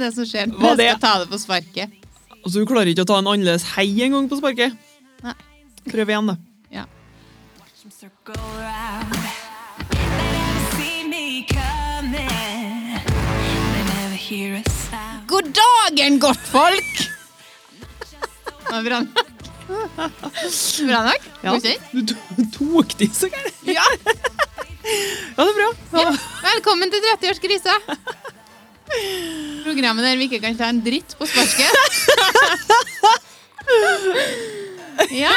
er det som skjer. Hva det? skal ta det på sparket. Altså, du klarer ikke å ta en annerledes hei en gang på sparket? Nei. Prøv igjen, da. Ja. God dagen, godtfolk! folk! var bra nok. Bra nok? Ja. Du tok de så gærent. Ja. Ja, det er bra. Ja. Velkommen til 30-årskrisa. Programmet der vi ikke kan ta en dritt på sparket. Ja.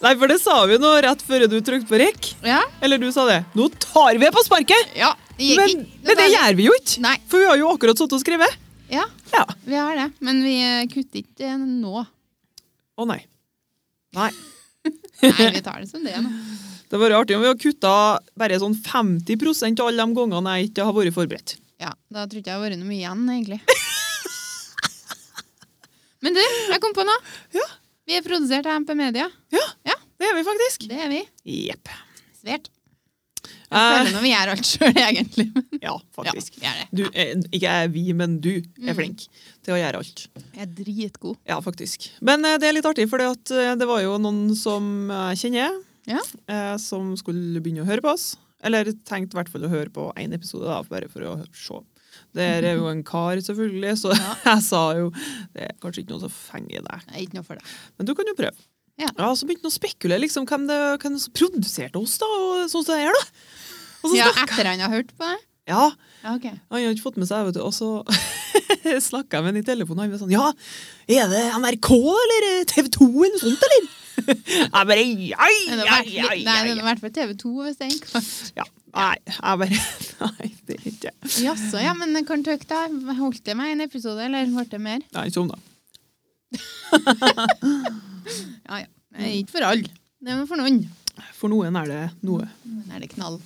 Nei, for det sa vi nå rett før du trykte på rekk. Ja. Eller du sa det. Nå tar vi på sparket! ja. Det Men, men det gjør vi jo ikke. Nei. For vi har jo akkurat sittet og skrevet. Ja, Ja. vi har det. Men vi eh, kutter ikke nå. Å nei. Nei. Nei, vi tar det som det nå. Det hadde vært artig om vi hadde kutta bare sånn 50% av alle de gangene jeg ikke har vært forberedt. Ja, Da tror ikke jeg har vært noe mye igjen, egentlig. Men du, jeg kom på noe. Ja. Vi er produsert av MP Media. Ja, Ja. det er vi faktisk. Det er vi. Jepp. Svært. Jeg Eh, føler når vi gjør alt sjøl, egentlig. Ja, faktisk. Ja, det. Du, eh, ikke jeg vi, men du er Mm. flink til å gjøre alt. Jeg er dritgod. Ja, faktisk. Men eh, det er litt artig, for det var jo noen som jeg kjenner, Ja. eh, som skulle begynne å høre på oss. Eller tenkte i hvert fall å høre på én episode, da, bare for å se. Det er jo en kar, selvfølgelig, så Ja. jeg sa jo det er kanskje ikke noe som fenger deg. Er ikke noe for deg. Men du kan jo prøve. Ja. ja så begynte han å spekulere liksom, hvem det, hvem som produserte oss, da, og sånn som det er, da. Så Ja, etter han har hørt på det? Ja, Ja, ok. han har ikke fått med seg, vet du. Og så snakka jeg med han i telefonen, og han var sånn Ja, er det NRK eller TV 2 eller noe sånt, eller? Jeg bare ai, ai, ai, Nei, det er har vært på TV 2 hvis det er kvart. ja. Nei, jeg bare Nei, det er ikke Jaså, ja, men kan dere da? Holdt det meg en episode, eller ble det mer? Nei, ikke sånn, da. Ja, ja. Det er ikke for alle. Det er for noen. For noen er det noe. Noen er det knall.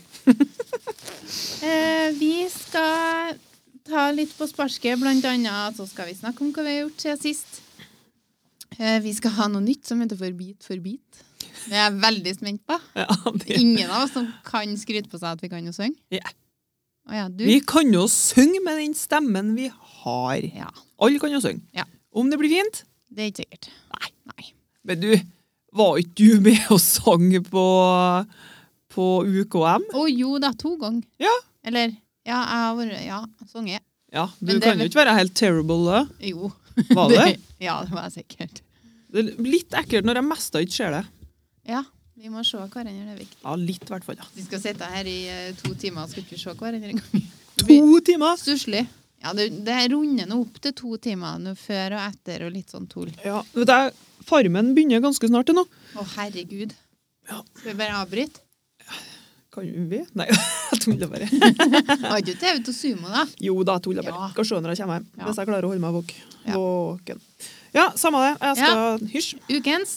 eh, vi skal ta litt på sparket, blant annet så skal vi snakke om hva vi har gjort siden sist. Eh, vi skal ha noe nytt som heter For bit for bit. Det er jeg veldig spent på. Ja, Det ingen av oss som kan skryte på seg at vi kan jo synge. Yeah. Ja. Vi kan jo synge med den stemmen vi har. Ja, Alle kan jo synge. Ja. Om det blir fint? det er ikke sikkert. Nei. Nei. Men du, var ikke du med og sang på, på UKM? Å jo da, to ganger. Ja. Eller Ja, jeg har vært Ja, sunget. Ja, du Men kan jo ikke være helt terrible, da. Jo. Var det? ja, det var sikkert. Det er litt ekkelt når jeg mest ikke ser det. Ja, vi må se hverandre. Det er viktig. Ja, litt hvert fall. Ja. Vi skal sitte her i eh, to timer og skal ikke se hverandre engang. To timer! Stusslig. Ja, det, det runder nå opp til to timer nå før og etter og litt sånn tull. Ja, vet du, Farmen begynner ganske snart nå. Å, herregud. Ja. Skal vi bare avbryte? Kan vi? Nei, jeg tuller bare. Har ikke TV til Sumo, da? Jo da, jeg tuller bare. Ja. Skal se når jeg kommer hjem. Ja. Hvis jeg klarer å holde meg våk. Ja. våken. Ja, samme det. Jeg skal Hysj. Ukens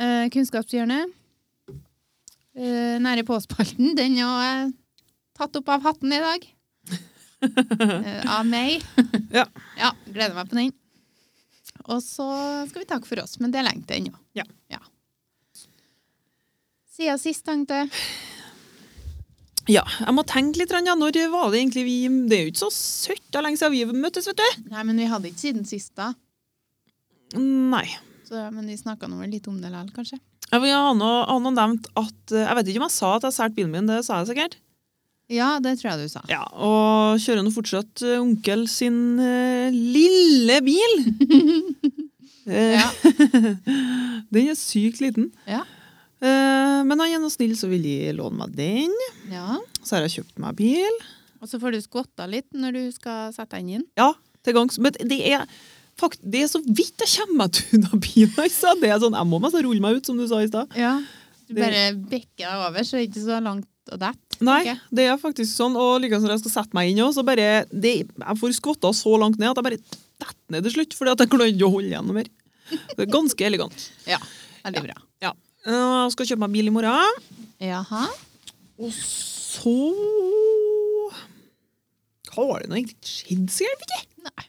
eh, Kunnskapshjørne. Eh, nære påspalten. Den er tatt opp av hatten i dag. Eh, av meg. Ja. ja. Gleder meg på den. Og så skal vi takke for oss, men det er lenge til ennå. Ja. Siden sist, tenkte jeg. Ja, jeg må tenke litt. Ja. Når var det egentlig vi Det er jo ikke så søtt lenge siden vi møttes, vet du. Nei, men vi hadde ikke siden sist, da. Nei. Så, men vi snakka nå litt om det likevel, kanskje. Ja, vi har nå nevnt at eh, Jeg vet ikke om jeg sa at jeg solgte bilen min, det sa jeg sikkert. Ja, det tror jeg du sa. Ja, Og kjører nå fortsatt eh, onkel sin uh, lille bil. Ja. den er sykt liten. Ja. Eh, men han er nå snill, så vil de låne meg den. ja. Så har jeg kjøpt meg bil. Og så får du skvotta litt når du skal sette den inn. Ja, til gangs. Men det er, fakt, det er så vidt jeg kommer meg til unna bilen. Altså. Det er sånn, jeg må nesten rulle meg ut, som du sa i stad. Ja. Du bare bekker deg over, så det er ikke så langt å dette. Nei, okay. det er faktisk sånn. Og likevel når jeg skal sette meg inn òg, så bare det, Jeg får skvotta så langt ned at jeg bare detter ned til slutt, fordi at jeg klarer ikke å holde igjen noe mer. Det er ganske elegant. Ja, veldig bra. Ja. Jeg skal kjøpe meg bil i morgen. Jaha. Og så Har det nå egentlig skjedd så gærent, ikke? Nei.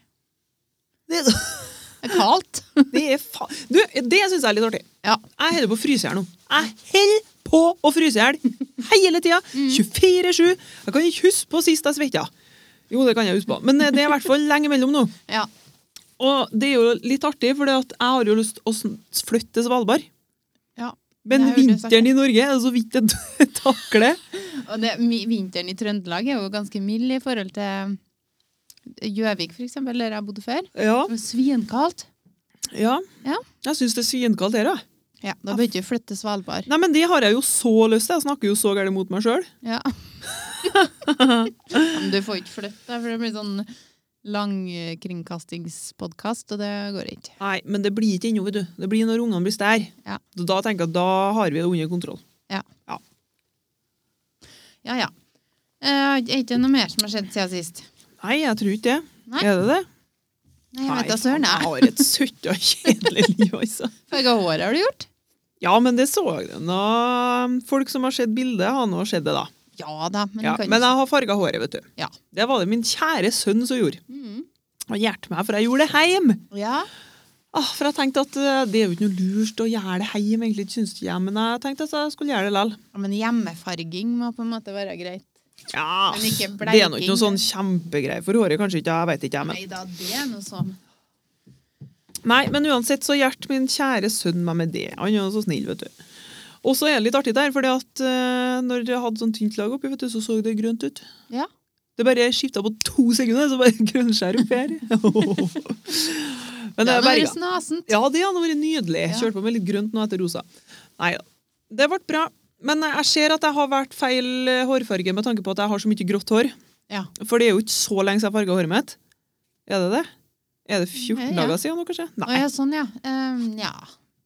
Det, Det er kaldt. Det er fa... Du, det syns jeg er litt artig. Ja. Jeg holder på å fryse i hjel nå. Jeg holder på å fryse i hjel hele tida. 24-7. Jeg kan ikke huske på sist jeg svetta. Jo, det kan jeg huske på. Men eh, det er i hvert fall lenge mellom nå. Ja. Og det er jo litt artig, for jeg har jo lyst til å flytte til Svalbard. Men vinteren i Norge er det så vidt jeg takler. Og det, vinteren i Trøndelag er jo ganske mild i forhold til Gjøvik, for eksempel, der jeg bodde før. Ja, Svinkaldt. ja. Ja. Jeg syns det er svinkaldt her, da. Ja, da bør du ikke flytte til Svalbard. Nei, men det har jeg jo så lyst til. Jeg snakker jo så gærent mot meg sjøl. Ja. Men du får ikke flytte, for det blir sånn langkringkastingspodkast, og det går ikke. Nei, men det blir ikke ennå, vet du. Det blir når ungene blir større. Ja. Da tenker jeg at da har vi det under kontroll. Ja, ja. Eh, Er ikke noe mer som har skjedd siden sist? Nei, jeg tror ikke det. Nei. Er det det? Nei, jeg vet da søren. jeg har et søtt og kjedelig liv, altså. Farga håret har du gjort? Ja, men det så jeg. Nå, folk som har sett bildet, har nå sett det, da. Ja da, men Ja, kan men jeg har farga håret, vet du. Ja. Det var det min kjære sønn som gjorde. mm. Han hjalp meg, for jeg gjorde det hjemme. Ja. Ah, for jeg tenkte at eh, det er jo ikke noe lurt å gjøre det hjemme, egentlig, syns ikke jeg, men jeg tenkte at jeg skulle gjøre det likevel. Ja, Men hjemmefarging må på en måte være greit. Ja, det er nå ikke noe sånn kjempegreie for håret, kanskje ikke, jeg vet ikke, jeg, men Nei da, det er noe sånn. Nei, men uansett så hjalp min kjære sønn meg med det. Han er jo så snill, vet du. Og så er det litt artig der, fordi at eh, når jeg hadde sånn tynt lag oppi, vet du, så så det grønt ut. Ja. Det bare skifta på to sekunder, så bare grønnskjær oppi her. men Det har bare snasent. Ja, det hadde vært nydelig. Ja. Kjørte på med litt grønt nå etter rosa. Nei da. Det ble bra. Men jeg ser at jeg har vært feil eh, hårfarge med tanke på at jeg har så mye grått hår. Ja. For det er jo ikke så lenge siden jeg farga håret mitt. Er det det? Er det 14 Ja, ja. dager siden nå, kanskje? Å Nei. ja, sånn, ja. Um, ja.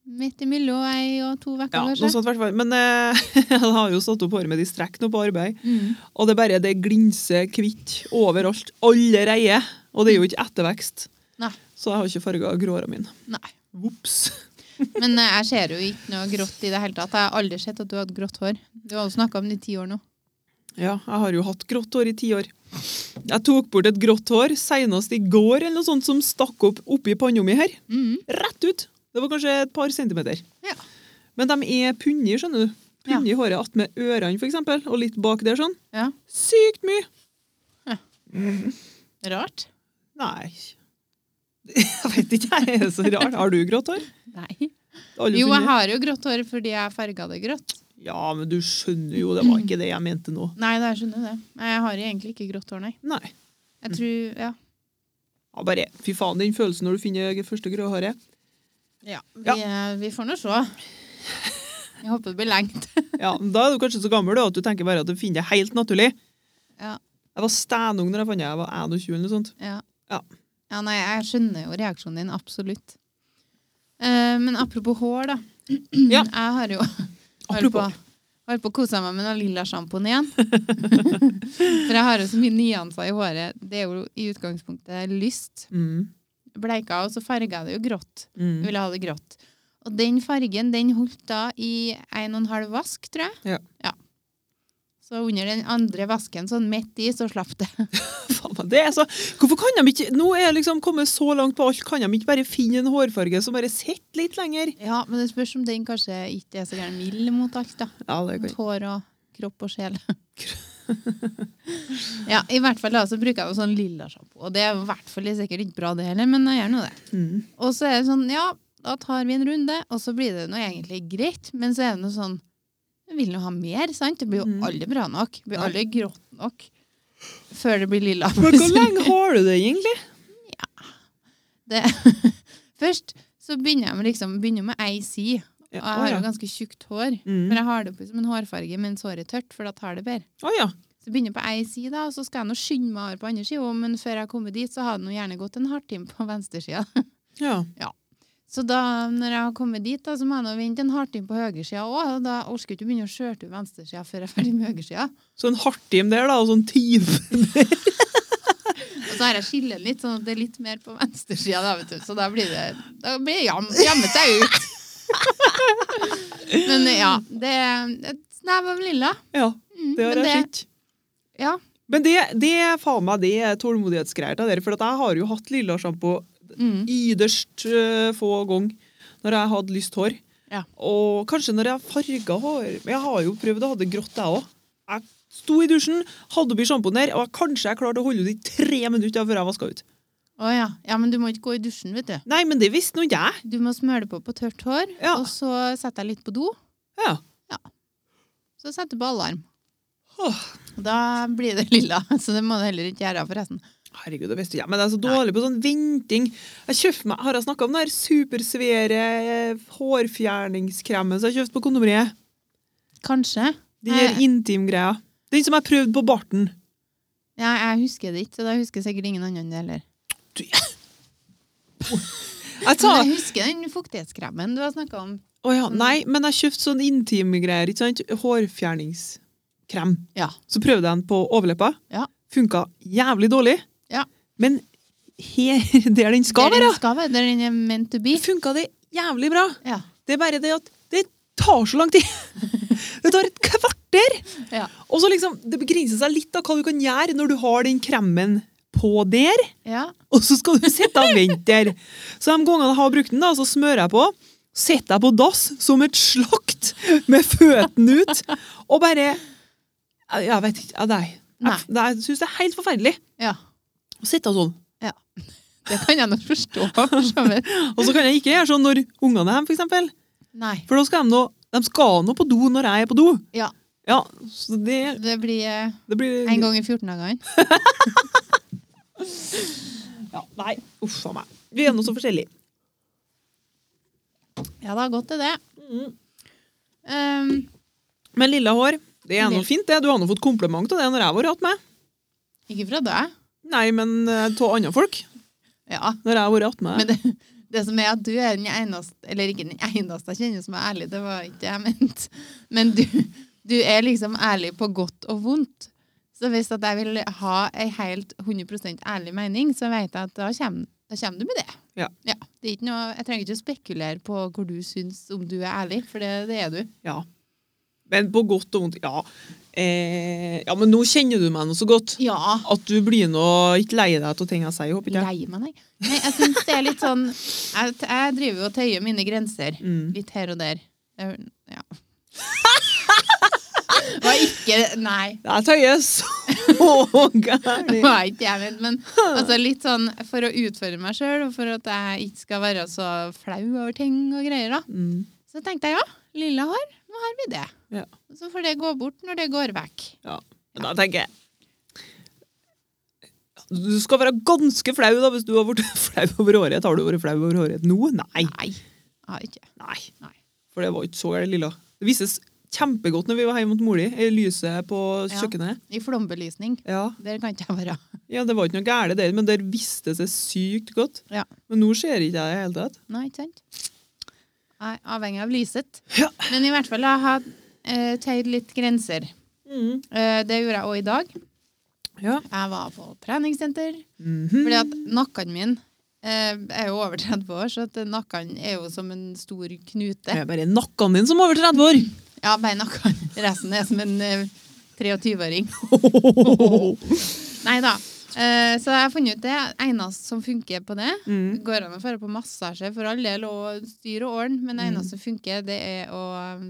Midt imellom ei og to uker, Ja, noe sånt hvertfall. hvert. Men eh, jeg har jo satt opp håret med de strekk nå på arbeid. Mm. Og det er bare det glinser hvitt overalt. Allerede. Og det er jo ikke ettervekst. Nei. Så jeg har ikke farga gråhåra mine. Nei. Vops. Men eh, jeg ser jo ikke noe grått i det hele tatt. Jeg har aldri sett at du har hatt grått hår. Du har jo snakka om det i ti år nå. Ja, jeg har jo hatt grått hår i ti år. Jeg tok bort et grått hår senest i går, eller noe sånt som stakk opp oppi panna mi her. Mm. Rett ut. Det var kanskje et par centimeter. Ja. Men de er punni, skjønner du. Punni ja. håret attmed ørene, for eksempel, og litt bak der sånn. ja. Sykt mye! Rart. Nei. Jeg vet ikke, jeg. Er så rart? Har du grått hår? Nei. Jo, jeg har jo grått hår fordi jeg farga det grått. Ja, men du skjønner jo, det var ikke det jeg mente nå. Nei, jeg skjønner det. Jeg har egentlig ikke grått hår, nei. Nei. Jeg tror, ja. Ja, bare, fy faen, den følelsen når du finner det første grå håret. Ja, vi, ja. vi får nå se. Jeg håper det blir lengt. Ja, Da er du kanskje så gammel at du tenker bare at du finner det helt naturlig. Ja. Jeg var stenung når jeg fant det. Jeg var 21 eller noe sånt. Ja. Ja. ja, nei, jeg skjønner jo reaksjonen din, absolutt. Eh, men apropos hår, da. Ja. Jeg har jo holdt på, holdt på å kose meg med den lilla sjampoen igjen. For jeg har jo så mye nyanser i håret. Det er jo i utgangspunktet lyst. Mm. Bleika, og så farga jeg det jo grått. Jeg Mm. ville ha det grått. Og den fargen den holdt da i en og en halv vask, tror jeg. Ja. Så under den andre vasken, sånn midt i, så slapp det. Det er så... Hvorfor kan de ikke... Nå er jeg liksom kommet så langt på alt, kan de ikke bare finne en hårfarge som bare sitter litt lenger? Ja, men det spørs om den kanskje ikke er så gæren mild mot alt, da. Ja, det Mot hår og kropp og sjel. ja, i hvert fall da, så bruker jeg jo sånn lilla sjampo. Og det er i hvert fall sikkert ikke bra det heller, men jeg gjør nå det. Mm. Og så er det sånn, ja, da tar vi en runde, og så blir det nå egentlig greit, men så er det noe sånn, jeg vil nå ha mer, sant? Det blir jo Mhm. aldri bra nok. Det blir aldri grått nok. Før det blir lilla. Men hvor lenge har du det egentlig? Det, først så begynner jeg med, liksom, begynner med ei side. Ja, Og jeg har jo ganske tjukt hår. Mm. men jeg har det oppi som en hårfarge mens håret er tørt, for da tar det bedre. Oh, ja. Så jeg begynner på ei side, da, og så skal jeg nå skynde meg over på andre sida. Men før jeg kommer dit, så har det nå gjerne gått en halvtime på venstresida. Ja. Så da, når jeg har kommet dit, da, så må jeg nå vente en halvtime på høyresida òg. Og da orker jeg ikke begynne å skjørte venstresida før jeg er ferdig med høyresida. Så en halvtime der da, og sånn time. Og så har jeg skillet litt, sånn at det er litt mer på venstresida, da, vet du. Så da blir det Da blir det jam, jammet seg ut. Men ja, det et snev av lilla. Ja, Mm, det har jeg sett. Ja. Men det, det faen meg det er tålmodighetsgreier til dere, for jeg har jo hatt lilla sjampo Mm. yderst uh, få ganger når jeg hadde lyst hår. Ja. Og kanskje når jeg farga hår Men jeg har jo prøvd å ha det grått, jeg òg. Jeg sto i dusjen, hadde oppi sjampoen der, og kanskje jeg klarte å holde ut i tre minutter før jeg vaska ut. Å ja. ja, men du må ikke gå i dusjen, vet du. Nei, men det visste nå jeg. Du må smøre det på på tørt hår, Ja. og så setter jeg litt på do. Ja. Så setter du på alarm. Oh. Da blir det lilla, så det må du heller ikke gjøre, forresten. herregud, det visste jeg. Men jeg er så dårlig på sånn venting. Jeg kjøpte meg, Har jeg snakka om den der supersvære eh, hårfjerningskremen som jeg kjøpte på kondomeriet? Kanskje. De her Nei. intimgreia. Den som jeg prøvde på barten. Ja, jeg husker det ikke, så da husker sikkert ingen andre det heller. Jeg Men jeg husker den fuktighetskremen du har snakka om. Å ja, nei, men jeg kjøpte sånn intimgreier, ikke sant? Hårfjerningskrem. Ja. Så prøvde jeg den på overleppa. Ja. Funka jævlig dårlig. Ja. Men her, der den skal være, der den er meant to be. funka det jævlig bra. Ja. Det er bare det at det tar så lang tid. Det tar et kvarter. Ja. Og så liksom, det begrenser seg litt av hva du kan gjøre når du har den kremen på der. ja. Og så skal du sitte og vente der. Så de gangene jeg har brukt den, da, så smører jeg på. Sitter jeg på dass som et slakt med føttene ut. Og bare Jeg vet ikke. ja, Nei. Jeg, det- jeg syns det er helt forferdelig ja. å sitte sånn. Det kan jeg nok forstå. Og så kan jeg ikke gjøre sånn når ungene er hjemme, for eksempel. Nei. For da skal de nå de skal nå på do når jeg er på do. Ja. Ja, så det, Det blir det blir en gang i 14 dagene. Ja, nei, uff a meg. Vi er nå så forskjellige. Ja det har gått til det. Mm. Um, Men lilla hår, det er nå fint, det. Du har nå fått kompliment av det når jeg har vært med. ikke fra deg. Nei, men eh, av andre folk. Ja. Når jeg har vært med. Men det, det som er at du er den eneste, eller ikke den eneste jeg kjenner som er ærlig, det var ikke det jeg mente. Men du, du er liksom ærlig på godt og vondt. Så hvis at jeg vil ha ei helt 100% ærlig mening, så vet jeg at da kommer, da kommer du med det. Ja. det er ikke noe, jeg trenger ikke å spekulere på hvor du syns om du er ærlig, for det, det er du. Ja. Men på godt og vondt, ja. Eh, ja, men nå kjenner du meg nå så godt Ja. at du blir nå ikke lei deg av ting jeg sier, håper ikke. Lei meg, nei. nei jeg syns det er litt sånn Jeg, jeg driver jo og tøyer mine grenser. Mm. Litt her og der. Det- Ja. Det ikke Nei. Jeg tøyer så Det gærent. ikke jeg vet, men altså litt sånn for å utfordre meg sjøl, og for at jeg ikke skal være så flau over ting og greier, da. Mm. Så tenkte jeg ja, lilla hår, nå har vi det. Ja. Så får det gå bort når det går vekk. Ja. Men da tenker jeg Du skal være ganske flau da hvis du har vært flau over håret. Har du vært flau over håret nå? Nei. Nei. Nei. For det var ikke så gærent, lilla. Det vises kjempegodt når vi var hjemme hos mora di, lyset på Ja. kjøkkenet. I flombelysning. Ja. Der kan ikke jeg være. ja, det var ikke noe gærent der, men der viste det seg sykt godt. Ja. Men nå ser ikke jeg det i det hele tatt. Nei, ikke sant? Nei, avhengig av lyset. Ja. Men i hvert fall, jeg har uh, tøyd litt grenser. Eh, det gjorde jeg òg i dag. Ja. Jeg var på treningssenter. Mhm. Fordi at nakken min eh, er jo over 30 år, så nakken er jo som en stor knute. Det er bare nakken din som er over 30 år. Ja, beina kan Resten er som en eh, 23-åring. Nei da. Eh, så jeg har funnet ut det eneste som funker på det. Mm. Går an å dra på massasje for all del og styre ordne, men det eneste som funker, det er å um,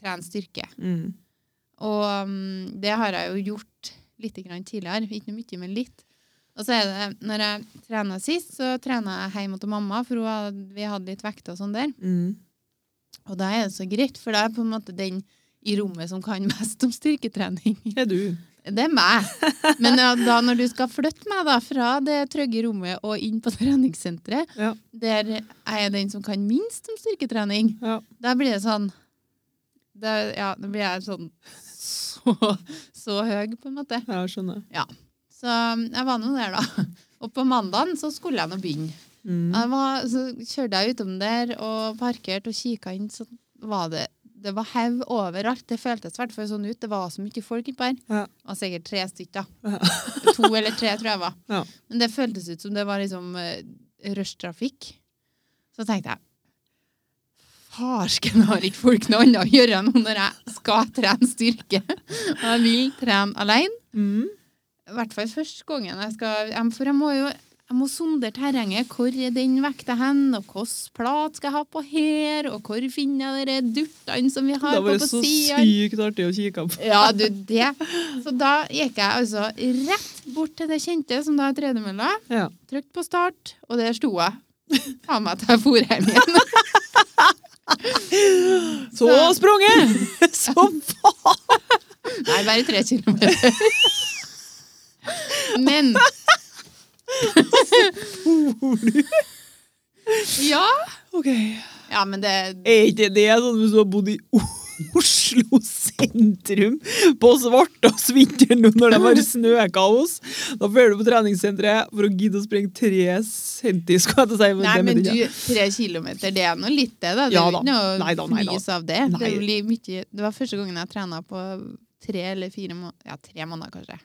trene styrke. Mm. Og um, det har jeg jo gjort litt tidligere. Ikke noe mye, men litt. Og så er det, når jeg trena sist, så trena jeg hjemme til mamma, for hadde, vi hadde litt vekter og sånn der. Mm. Og da er det så greit, for da er jeg på en måte den i rommet som kan mest om styrketrening. Det er du. Det er meg. Men ja, da når du skal flytte meg da fra det trygge rommet og inn på treningssenteret, Ja. der jeg er den som kan minst om styrketrening, Ja. da blir det sånn da, Ja, da blir jeg sånn så, så høy, på en måte. Ja, skjønner. Ja. Så um, jeg var nå der, da. Og på mandagen så skulle jeg nå begynne. Mm. Var, så kjørte jeg utom der og parkerte og kikka inn, så var det det var haug overalt. Det føltes hvert sånn ut. Det var så mye folk innpå her. Ja. Det var sikkert tre stykker. Ja. To eller tre, tror jeg var. Ja. Men det føltes ut som det var liksom uh, rushtrafikk. Så tenkte jeg Farsken har ikke folk noe annet å gjøre nå når jeg skal trene styrke. Og jeg vil trene alene. Mm. I hvert fall første gangen jeg skal For jeg må jo Jeg må sondere terrenget. Hvor er den vekta hen? Og hvilken plat skal jeg ha på her? Og hvor finner jeg de durtene som vi har på på Det var så sykt artig å kikke på. Ja, du, det. Så da gikk jeg altså rett bort til det kjente, som da er tredemølla. Ja. Trykte på start, og der sto jeg. Ta meg til jeg for hjem igjen. Så sprunget! Så faen! Nei, bare tre kilometer. Men Ja. Ok. Ja, men det Er ikke det sånn hvis du har bodd i Oslo sentrum på svartdagsvinteren nå når det var snøkaos? Da drar du på treningssenteret for å gidde å sprenge tre centi, skal jeg si. Nei, men du, tre kilometer, det er nå litt det, da. Det Ja er jo ikke noe flis av det. Det, mye, det var første gangen jeg trena på tre eller fire måneder. Ja, tre måneder, kanskje.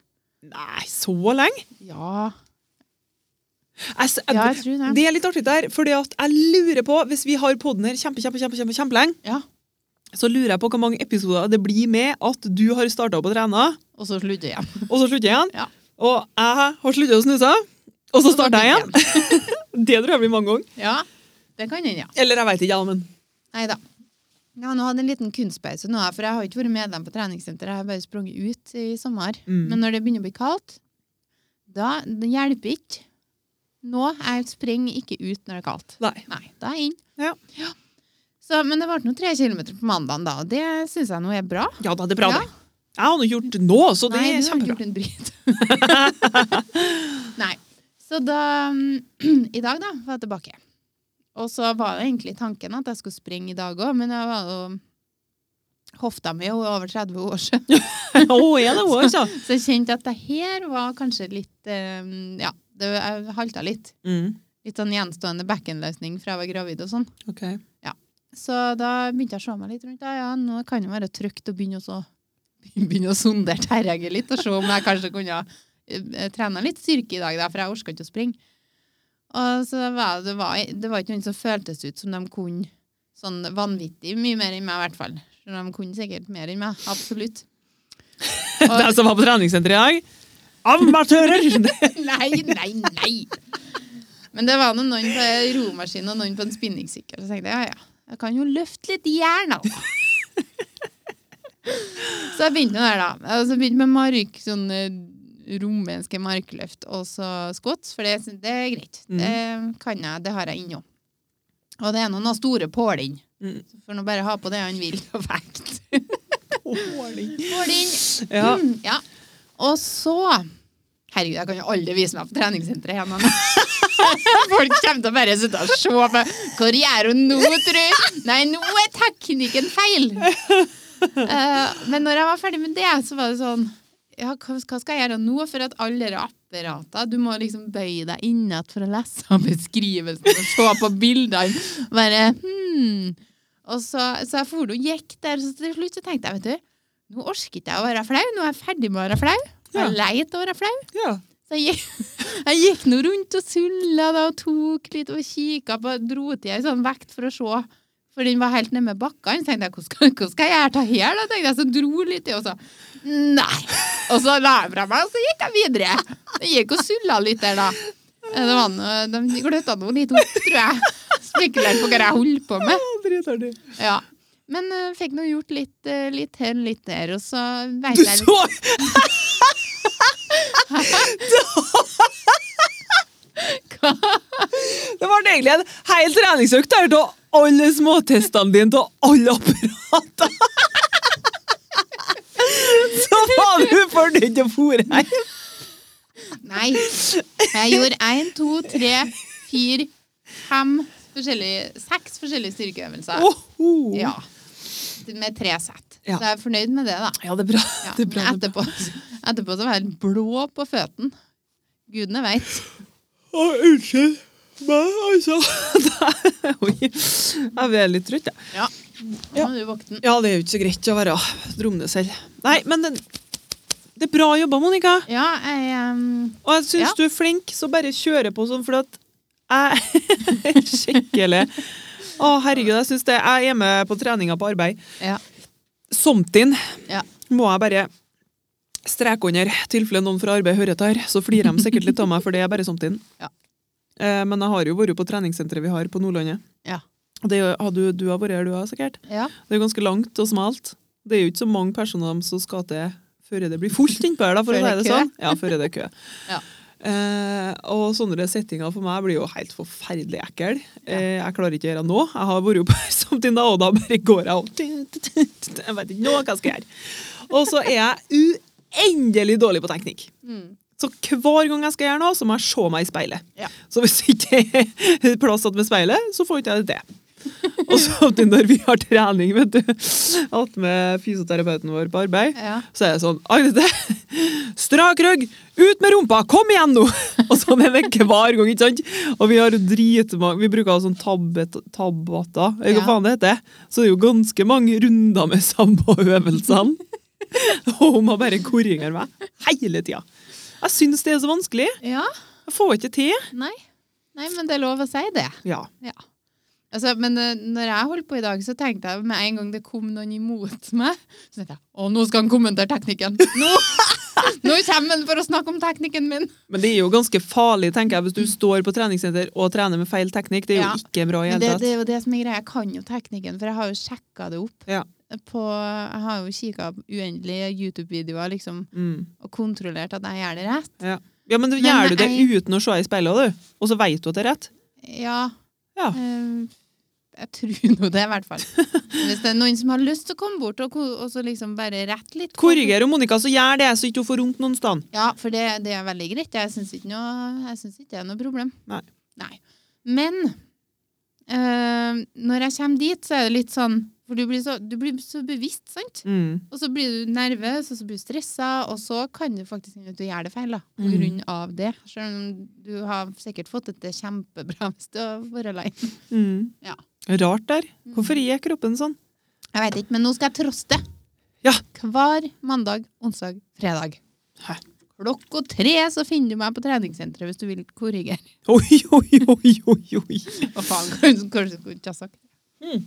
Nei, så lenge? Ja, Jeg, ja jeg tror det. det er litt artig der, fordi at jeg lurer på, hvis vi har poden her kjempe, kjempe, kjempe, kjempe, kjempelenge, Ja. så lurer jeg på hvor mange episoder det blir med at du har starta opp å trene, Og så slutte igjen. og så slutter jeg igjen. Ja. Og jeg har sluttet å snuse, og så starter jeg igjen. Det tror jeg blir mange ganger. Ja, det kan hende, ja. Eller jeg vet ikke, ja, men Nei da. Ja, nå hadde en liten kunstpause nå, for jeg har ikke vært medlem på treningssenteret. Jeg har bare sprunget ut i sommer. Mm. Men når det begynner å bli kaldt, da det hjelper ikke. Nå, jeg springer ikke ut når det er kaldt. Nei. Nei, da er jeg inn. Ja. Så, men det ble nå tre kilometer på mandagen, da, og det syns jeg nå er bra. Ja da, det er bra. Ja. det. Jeg har nå gjort det nå, så det Nei, er kjempebra. Nei. Så da I dag, da, var jeg tilbake. Og så var det egentlig tanken at jeg skulle springe i dag òg, men jeg var jo Hofta mi er jo over 30 år siden, Å, er det også, altså? så jeg kjente at det her var kanskje litt eh, Ja, det jeg halta litt. Mm. Litt sånn gjenstående back-end-løsning fra jeg var gravid og sånn. Ok. Så da begynte jeg å se meg litt rundt. Ja, ja, nå kan det være trygt å begynne å, begynne å sondere terrenget litt, og se om jeg kanskje kunne eh, trene litt styrke i dag, da, for jeg orka ikke å springe. Og så var det, var, det var ikke noen som føltes ut som de kunne sånn vanvittig mye mer enn meg, i hvert fall. Så de kunne sikkert mer enn meg. Absolutt. De som var på treningssenteret i dag? Amatører! Nei, nei, nei! Men det var noen på romaskin og noen på en spinningsykkel. Så tenkte jeg ja, ja, jeg kan jo løfte litt jern, da. Så jeg begynte der, da. Og så begynte med mark, sånn eh, rumenske markløft og så squats, for det, det er greit. Mm. Det kan jeg, det har jeg innom. Og det er noen store påling. Mm. Så får nå bare ha på det han vil av vekt. Påling. Påling! Ja. Mm, ja. Og så Herregud, jeg kan jo aldri vise meg på treningssenteret igjen. Folk kommer til å bare sitte og se på. Hvor gjør hun nå, tru? Nei, nå er teknikken feil! Uh, men når jeg var ferdig med det, så var det sånn ja, hva skal jeg gjøre nå for at alle apparater Du må liksom bøye deg innad for å lese beskrivelsen og se på bildene. Bare hmm. Og så, så jeg for og gikk der, så til slutt så tenkte jeg, vet du nå orker ikke jeg å være flau. Nå er jeg ferdig med å være flau. Jeg er lei av å være flau. Ja. Så jeg gikk, jeg gikk nå rundt og sulla og tok litt og kikka på Dro til ei sånn vekt for å se. For den var helt nede med bakkene. Så tenkte jeg, hva skal, hva skal jeg det her? da, tenkte jeg, Så dro litt i, og så Nei! Og så la jeg fra meg, og så gikk jeg videre. Jeg gikk og sulla litt der, da. Det var noe, De gløtta nå litt opp, tror jeg. Spekulerte på hva jeg holdt på med. Ja. Men uh, fikk nå gjort litt, uh, litt her, litt der, og så veit jeg Du så hva Det ble egentlig en hel treningsøkt der til alle småtestene dine til alle apparater. Så var du fornøyd og for hjem. Nei. Jeg gjorde én, to, tre, fire, fem forskjellige Seks forskjellige styrkeøvelser. Oho. Ja. Med tre sett. Ja. Så jeg er fornøyd med det, da. Ja, det er bra. Ja. Det er bra. Men etterpå, etterpå så var jeg helt blå på føttene. Gudene veit. Å, unnskyld meg, altså. Oi, jeg ble litt trøtt, jeg. Ja. Er våken. Ja, det er jo ikke så greit å være dromne selv. Nei, men det, det er bra jobba, Monica. Ja, jeg um, Og jeg syns Ja. du er flink, så bare kjøre på sånn, for at jeg Skikkelig. Å, herregud, jeg synes det. Jeg er med på treninga på arbeid. Ja. Somtinn Ja. må jeg bare streke under, tilfelle noen fra arbeid hører dette her. Så flirer de sikkert litt av meg, for det er bare somtinn. Eh, men jeg har jo vært på treningssenteret vi har på Nordlandet. Ja. Det har du, du har vært her, du òg, sikkert? Ja. Det er jo ganske langt og smalt. Det er jo ikke så mange personer som skal til før det blir fullt innpå her, da, for å si det det kø. sånn. Ja, før det er kø. Ja. Eh, og sånne settinger for meg blir jo helt forferdelig ekle. Eh, jeg klarer ikke å gjøre noe. Jeg har vært oppe her samtidig, og da bare går jeg og Jeg vet ikke noe hva jeg skal gjøre. Og så er jeg uendelig dårlig på teknikk. Mm. Så hver gang jeg skal gjøre noe, så må jeg se meg i speilet. Ja. Så hvis det ikke er plass med speilet, så får ikke jeg det til. Og så når vi har trening, vet du, alt med fysioterapeuten vår på arbeid, Ja. så er det sånn Agnete, strak rygg, ut med rumpa, kom igjen nå! Og sånn er det hver gang, ikke sant? Og vi har dritmange Vi bruker sånn tabbata tabbater, eller hva Ja. faen det heter. Så det er jo ganske mange runder med samme øvelsene. Og hun må bare korrigere meg hele tida. Jeg syns det er så vanskelig. ja. Jeg får ikke til. Nei. Nei, men det er lov å si det. Ja. Ja. Altså, men eh, når jeg holdt på i dag, så tenkte jeg med en gang det kom noen imot meg, så tenkte jeg å, nå skal han kommentere teknikken. Nå, nå kommer han for å snakke om teknikken min. Men det er jo ganske farlig, tenker jeg, hvis du står på treningssenter og trener med feil teknikk. Det er jo Ja. ikke bra i hele det, tatt. det er jo det som er greia. Jeg kan jo teknikken, for jeg har jo sjekka det opp. Ja. På, jeg har jo kikka uendelige YouTube-videoer liksom, Mm. og kontrollert at jeg gjør det rett. Ja. ja, men, Men gjør du det jeg- uten å se i speilet, du? Og så vet du at det er rett? Ja. Ja. eh, jeg tror nå det, i hvert fall. Hvis det er noen som har lyst til å komme bort og, og så liksom bare rette litt Korriger Monica, så gjør det, så ikke hun får vondt noen sted. Ja, for det, det er veldig greit. Jeg syns ikke, ikke det er noe problem. Nei. Men eh, når jeg kommer dit, så er det litt sånn For du blir så, du blir så bevisst, sant? Mm. Og så blir du nervøs, og så blir du stressa, og så kan du faktisk hende at du gjør det feil. da, På Mm. grunn av det. Selv om du har sikkert fått det kjempebra hvis du har vært alene. Mm. Ja. Rart der. Hvorfor er kroppen sånn? Jeg vet ikke, men nå skal jeg troste. Ja. Hver mandag, onsdag, fredag. Hæ? Klokka tre så finner du meg på treningssenteret hvis du vil korrigere. Oi, oi, oi, oi, oi. Hva faen, kanskje du ikke ha sagt det.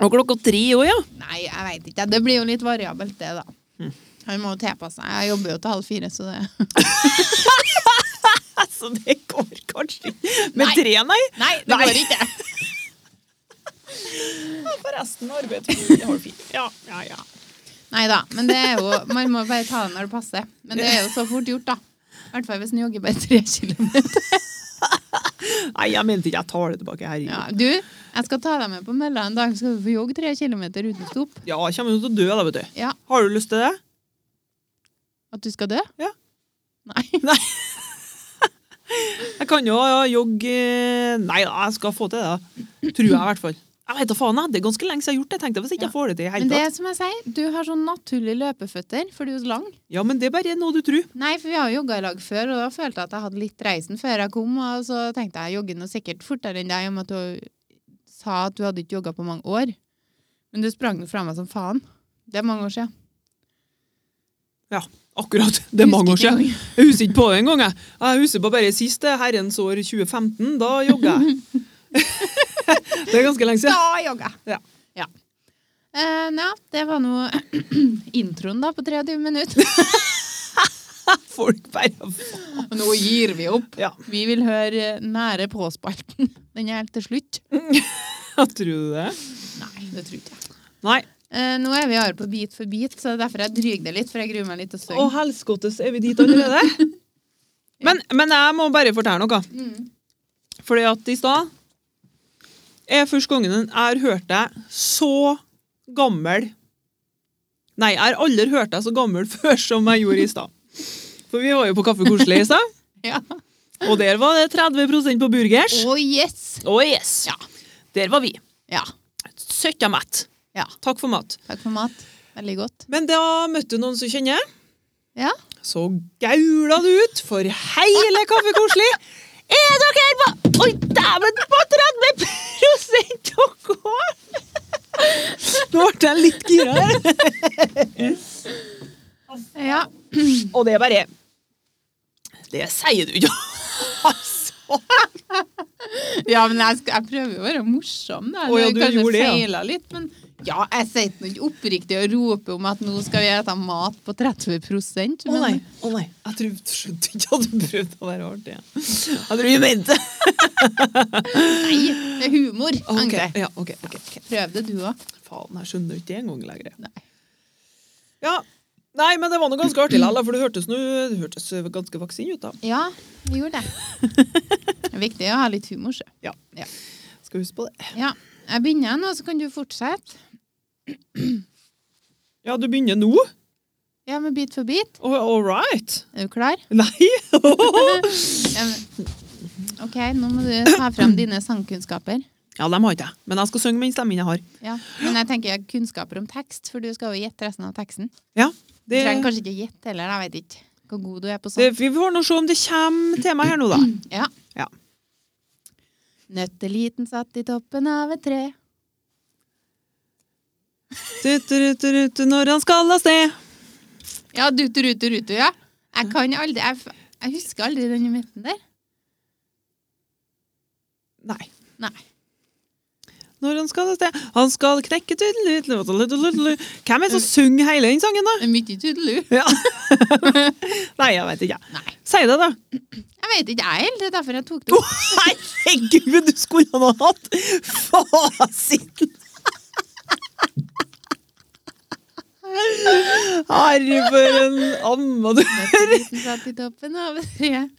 Og klokka tre òg, ja. Nei, jeg vet ikke. Det blir jo litt variabelt, det, da. Mm. Han må jo tilpasse seg. Jeg jobber jo til halv fire, så det Altså, det går kanskje ikke. Med Nei. tre, nei? Nei, det Nei. går ikke. Forresten, arbeid til halv fire. Ja, ja, ja. Nei da. Men det er jo Man må bare ta det når det passer. Men det er jo så fort gjort, da. I hvert fall hvis en jogger bare tre kilometer. Nei, jeg mente ikke. Jeg tar det tilbake. Herregud. Ja, du, jeg skal ta deg med på Mella en dag, så skal du få jogge tre kilometer uten stopp. Ja, jeg kommer jo til å dø, da, vet du. Ja. Har du lyst til det? At du skal dø? Ja. Nei. Nei. Jeg kan jo jogge Nei da, jeg skal få til det. da. Tror jeg, i hvert fall. Jeg vet da faen. Det er ganske lenge siden jeg har gjort det. Jeg tenkte hvis ikke jeg får det til Men det er som jeg sier, du har sånn naturlige løpeføtter, for du er så lang. Ja, men det er bare noe du tror. Nei, for vi har jo jogga i lag før, og da følte jeg at jeg hadde litt reisen før jeg kom, og så tenkte jeg jeg jogger nå sikkert fortere enn deg, om at du sa at du hadde ikke jogga på mange år. Men du sprang jo fra meg som faen. Det er mange år siden. Ja, akkurat. Det er mange år siden. Jeg husker ikke på det engang. jeg. Jeg husker på bare siste herrens år 2015. Da jogga jeg. det er ganske lenge siden. Da jogga jeg. Ja. Ja. Eh, ja, det var nå introen da, på 23 minutter. Folk bare faen. nå gir vi opp. Ja, Vi vil høre nære på-spalten. Den er helt til slutt. tror du det? Nei, det tror ikke jeg. Nei. Eh, nå er vi her på bit for bit, så derfor jeg dryger det litt, for jeg gruer meg litt til å Å, helskottes, er vi dit allerede? Men, men jeg må bare fortelle noe. Mm. Fordi at i stad er første gangen jeg har hørt deg så gammel Nei, jeg har aldri hørt deg så gammel før som jeg gjorde i stad. For vi var jo på Kaffe Koselig i stad, Ja. og der var det 30% på burgers. Oh yes! Å yes! Ja. Der var vi. Ja. Søtta mett. Ja. Takk for mat. Takk for mat. Veldig godt. Men da møtte du noen som kjenner. Ja. Så gaula du ut for hele Kaffe Koselig. Er dere på Oi, dæven! På 30 dere! Nå ble jeg litt gira her. Ja. Og det er bare Det sier du ikke. Altså. ja, men jeg, skal, jeg prøver å være morsom. Da. Oh, ja, du kanskje gjorde det, ja. feila litt, men Ja, jeg sitter ikke oppriktig og roper om at nå skal vi spise mat på 30 Å nei, å nei. Jeg trodde, skjønte ikke at du prøvde å være artig. Jeg tror du mente Nei, det er humor. Okay. Ja, okay, okay. ok. Prøv det, du òg. Faen, jeg skjønner ikke det engang lenger. Nei. Ja. Nei, men det var noe ganske artig likevel, for det hørtes, noe, det hørtes ganske vaksin ut. da. Ja, vi gjorde det. Det er viktig å ha litt humor, sjø. Skal huske på det. Ja. Jeg begynner nå, så kan du fortsette. Ja, du begynner nå? Ja, med Bit for bit. Oh, all right. Er du klar? Nei! OK, nå må du ta frem dine sangkunnskaper. ja, dem har ikke jeg. Men jeg skal synge med den stemmen jeg har. Ja. Men jeg tenker jeg kunnskaper om tekst, for du skal jo gjette resten av teksten. Ja, Du det, trenger kanskje ikke gjette heller, jeg vet ikke hvor god du er på det, vi får nå se om det kommer meg her nå, da. Ja. Ja. Nøtteliten satt i toppen av et tre. Tutu-rutu-rutu når han skal av sted. Ja, dutu, rutu, rutu, ja. Jeg kan aldri Jeg, jeg husker aldri den midten der. Nei. Nei. Når han skal et sted. Han skal knekke tudelu Hvem er det som synger hele den sangen, da? Midt i mye tudelu. Ja. Nei, jeg vet ikke. Nei. Si det, da. Jeg vet ikke, jeg heller. Det er derfor jeg tok det opp. Herregud, du skulle ha hatt fasiten! Harry, for en amatør. Satt i toppen av et.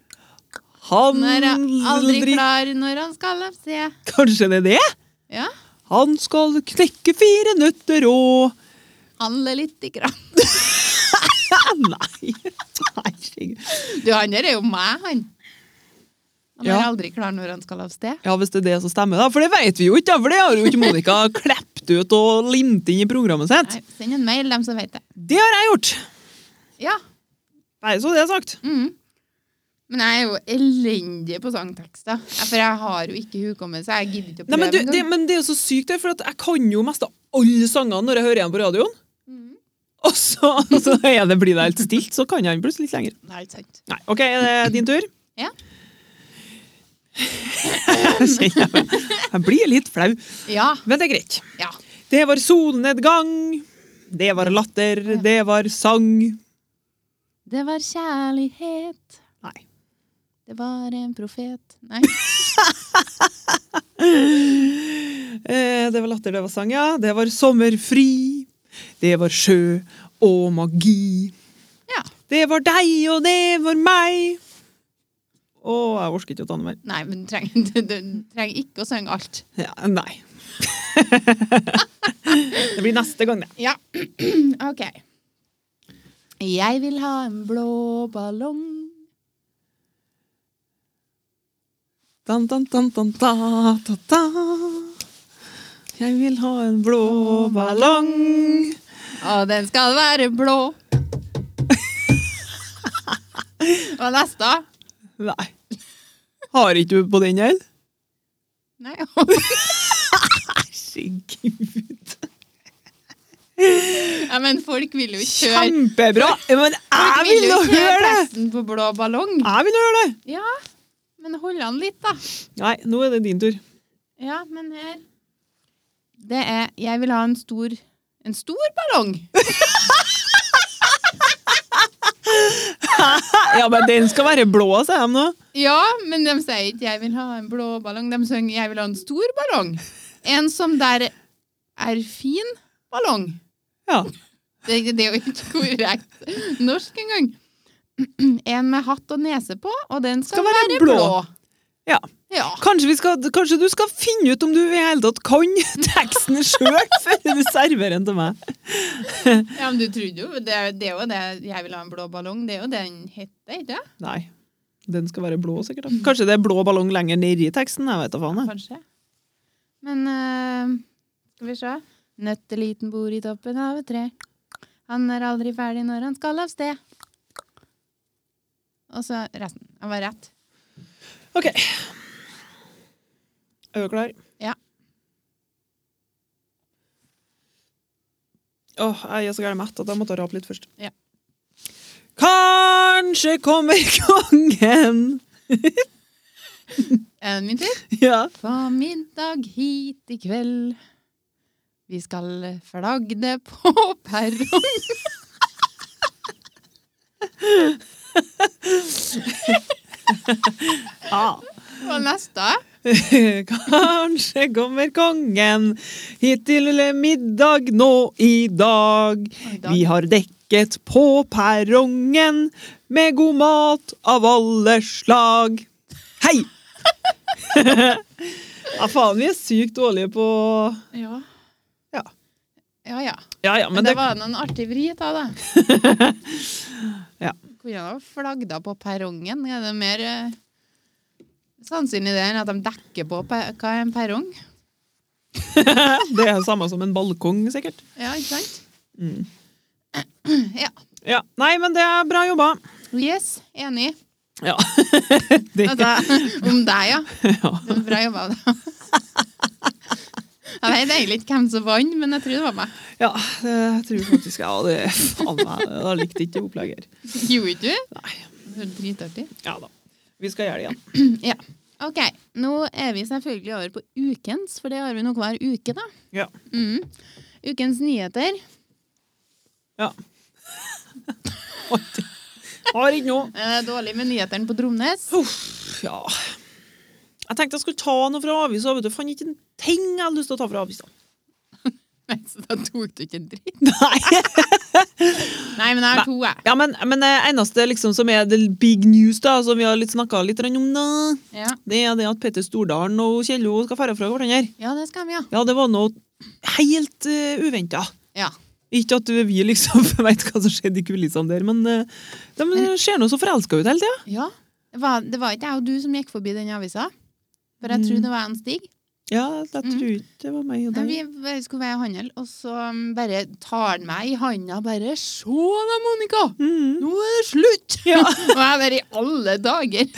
Han er aldri klar når han skal av sted. Kanskje det er det? Ja. Han skal knekke fire nøtter og Handle i grann. Nei. Herregud. Du, han der er jo meg, han. Han er aldri klar når han skal av sted. Ja, hvis det er det som stemmer, da. For det vet vi jo ikke, for det har jo ikke Monica klept ut og limt inn i programmet sitt. Nei, send en mail, dem som vet det. Det har jeg gjort. Ja. Nei, så det er sagt. Mm. Men jeg er jo elendig på sangtekster. For jeg har jo ikke hukommelse. Jeg gidder ikke å Nei, prøve men, du, det, men det er jo så sykt, det, for at jeg kan jo mest av alle sangene når jeg hører igjen på radioen. Mm. Og så, og så det, blir det helt stilt, så kan jeg den plutselig litt lenger. Nei, sant. Nei, OK, er det din tur? Ja. Jeg jeg blir litt flau, Ja. men det er greit. ja. Det var solnedgang, det var latter, det var sang. Det var kjærlighet. Det var en profet. Nei. Eh, det var latter, det var sang, ja. Det var sommerfri. Det var sjø og magi. Ja. Det var deg, og det var meg. Å, jeg orker ikke å ta noe mer. Nei, men du trenger, du, du trenger ikke å synge alt. Ja, nei. det blir neste gang, det. Ja. OK. Jeg vil ha en blå ballong. Dan, dan, dan, dan, da, da, da. Jeg vil ha en blå ballong. Og den skal være blå. Og neste? Nei. Har ikke du på den, eller? Nei. Herregud. Ja, men folk vil jo ikke høre Kjempebra! Men jeg Folk vil jo høre det! testen på blå ballong. Jeg vil høre det! Ja, men hold an litt, da. Nei, nå er det din tur. Ja, men her Det er Jeg vil ha en stor En stor ballong. Ja, men den skal være blå, sier de nå. Ja, men de sier ikke 'jeg vil ha en blå ballong'. De synger 'jeg vil ha en stor ballong'. En som der er fin ballong. Ja. Det, det er jo ikke korrekt norsk engang. En med hatt og nese på, og den skal, Skal være være, blå. blå. Ja. Ja. Kanskje, vi skal, kanskje du skal finne ut om du i hele tatt kan teksten sjøl, før du serverer den til meg. ja, men du trodde jo det, det er jo det 'jeg vil ha en blå ballong'. Det er jo det den heter, ikke det? Nei. Den skal være blå, sikkert. da. Kanskje det er blå ballong lenger nedi teksten. Jeg vet da faen. Kanskje. Men eh, skal vi se. Nøtteliten bor i toppen av et tre. Han er aldri ferdig når han skal av sted. Og så resten. Jeg var rett. OK. Er du klar? Ja. Åh, jeg er så gæren mett at jeg måtte rape litt først. Ja. Kanskje kommer kongen Er det min tur? Ja. På middag hit i kveld. Vi skal flagge det på perrong. Ja. Og neste? Kanskje kommer kongen hit til middag nå i dag. i dag. Vi har dekket på perrongen med god mat av alle slag. Hei! ja, faen, vi er sykt dårlige på Ja. Ja. Ja, ja. Ja, ja, Men, men det det var noen artig vri av det. Ja. Kunne ha flagda på perrongen. Er det mer uh, sannsynlig det enn at de dekker på hva er en perrong? Det er det samme som en balkong, sikkert. Ja, ikke sant? Mm. Ja. Ja, Nei, men det er bra jobba. Yes, enig. Ja. det, Altså, om deg, ja. ja. Det er bra jobba av deg. Jeg vet egentlig ikke hvem som vant, men jeg tror det var meg. ja, jeg tror faktisk jeg det Faen meg, jeg likte ikke opplegget her. Gjorde ikke du? Nei. Det var Dritartig. Ja da. Vi skal gjøre det igjen. Ja. OK. Nå er vi selvfølgelig over på ukens, for det har vi nok hver uke, da. Ja. Mm. Ukens nyheter. ja. Har ikke noe. Eh, dårlig med nyhetene på Dromnes. Uff, ja. Jeg tenkte jeg skulle ta noe fra avisa, vet du. Fant ikke en ting jeg hadde lyst til å ta fra avisa. Nei, Så da tok du ikke en dritt? Nei. Nei, men jeg har to, jeg. Ja, men, men det eneste liksom som er the big news, da, som vi har litt snakka litt om, da, Ja. det er det at Petter Stordalen og Kjello skal ferde fra hverandre. ja, det skal vi, ja. Ja, det var noe helt uh, uventa. Ja. Ikke at vi liksom vet hva som skjedde i kulissene der, men uh, de ser nå så forelska ut hele tida. ja. Det, var, det var ikke jeg og du som gikk forbi den avisa. For jeg tror Mm. det var en Stig. Ja, jeg tror ikke det var meg og deg. vi skulle være i handel, og så um, bare tar han meg i handa bare Se da, Monica! Mm. Nå er det slutt! Ja. og jeg bare i alle dager.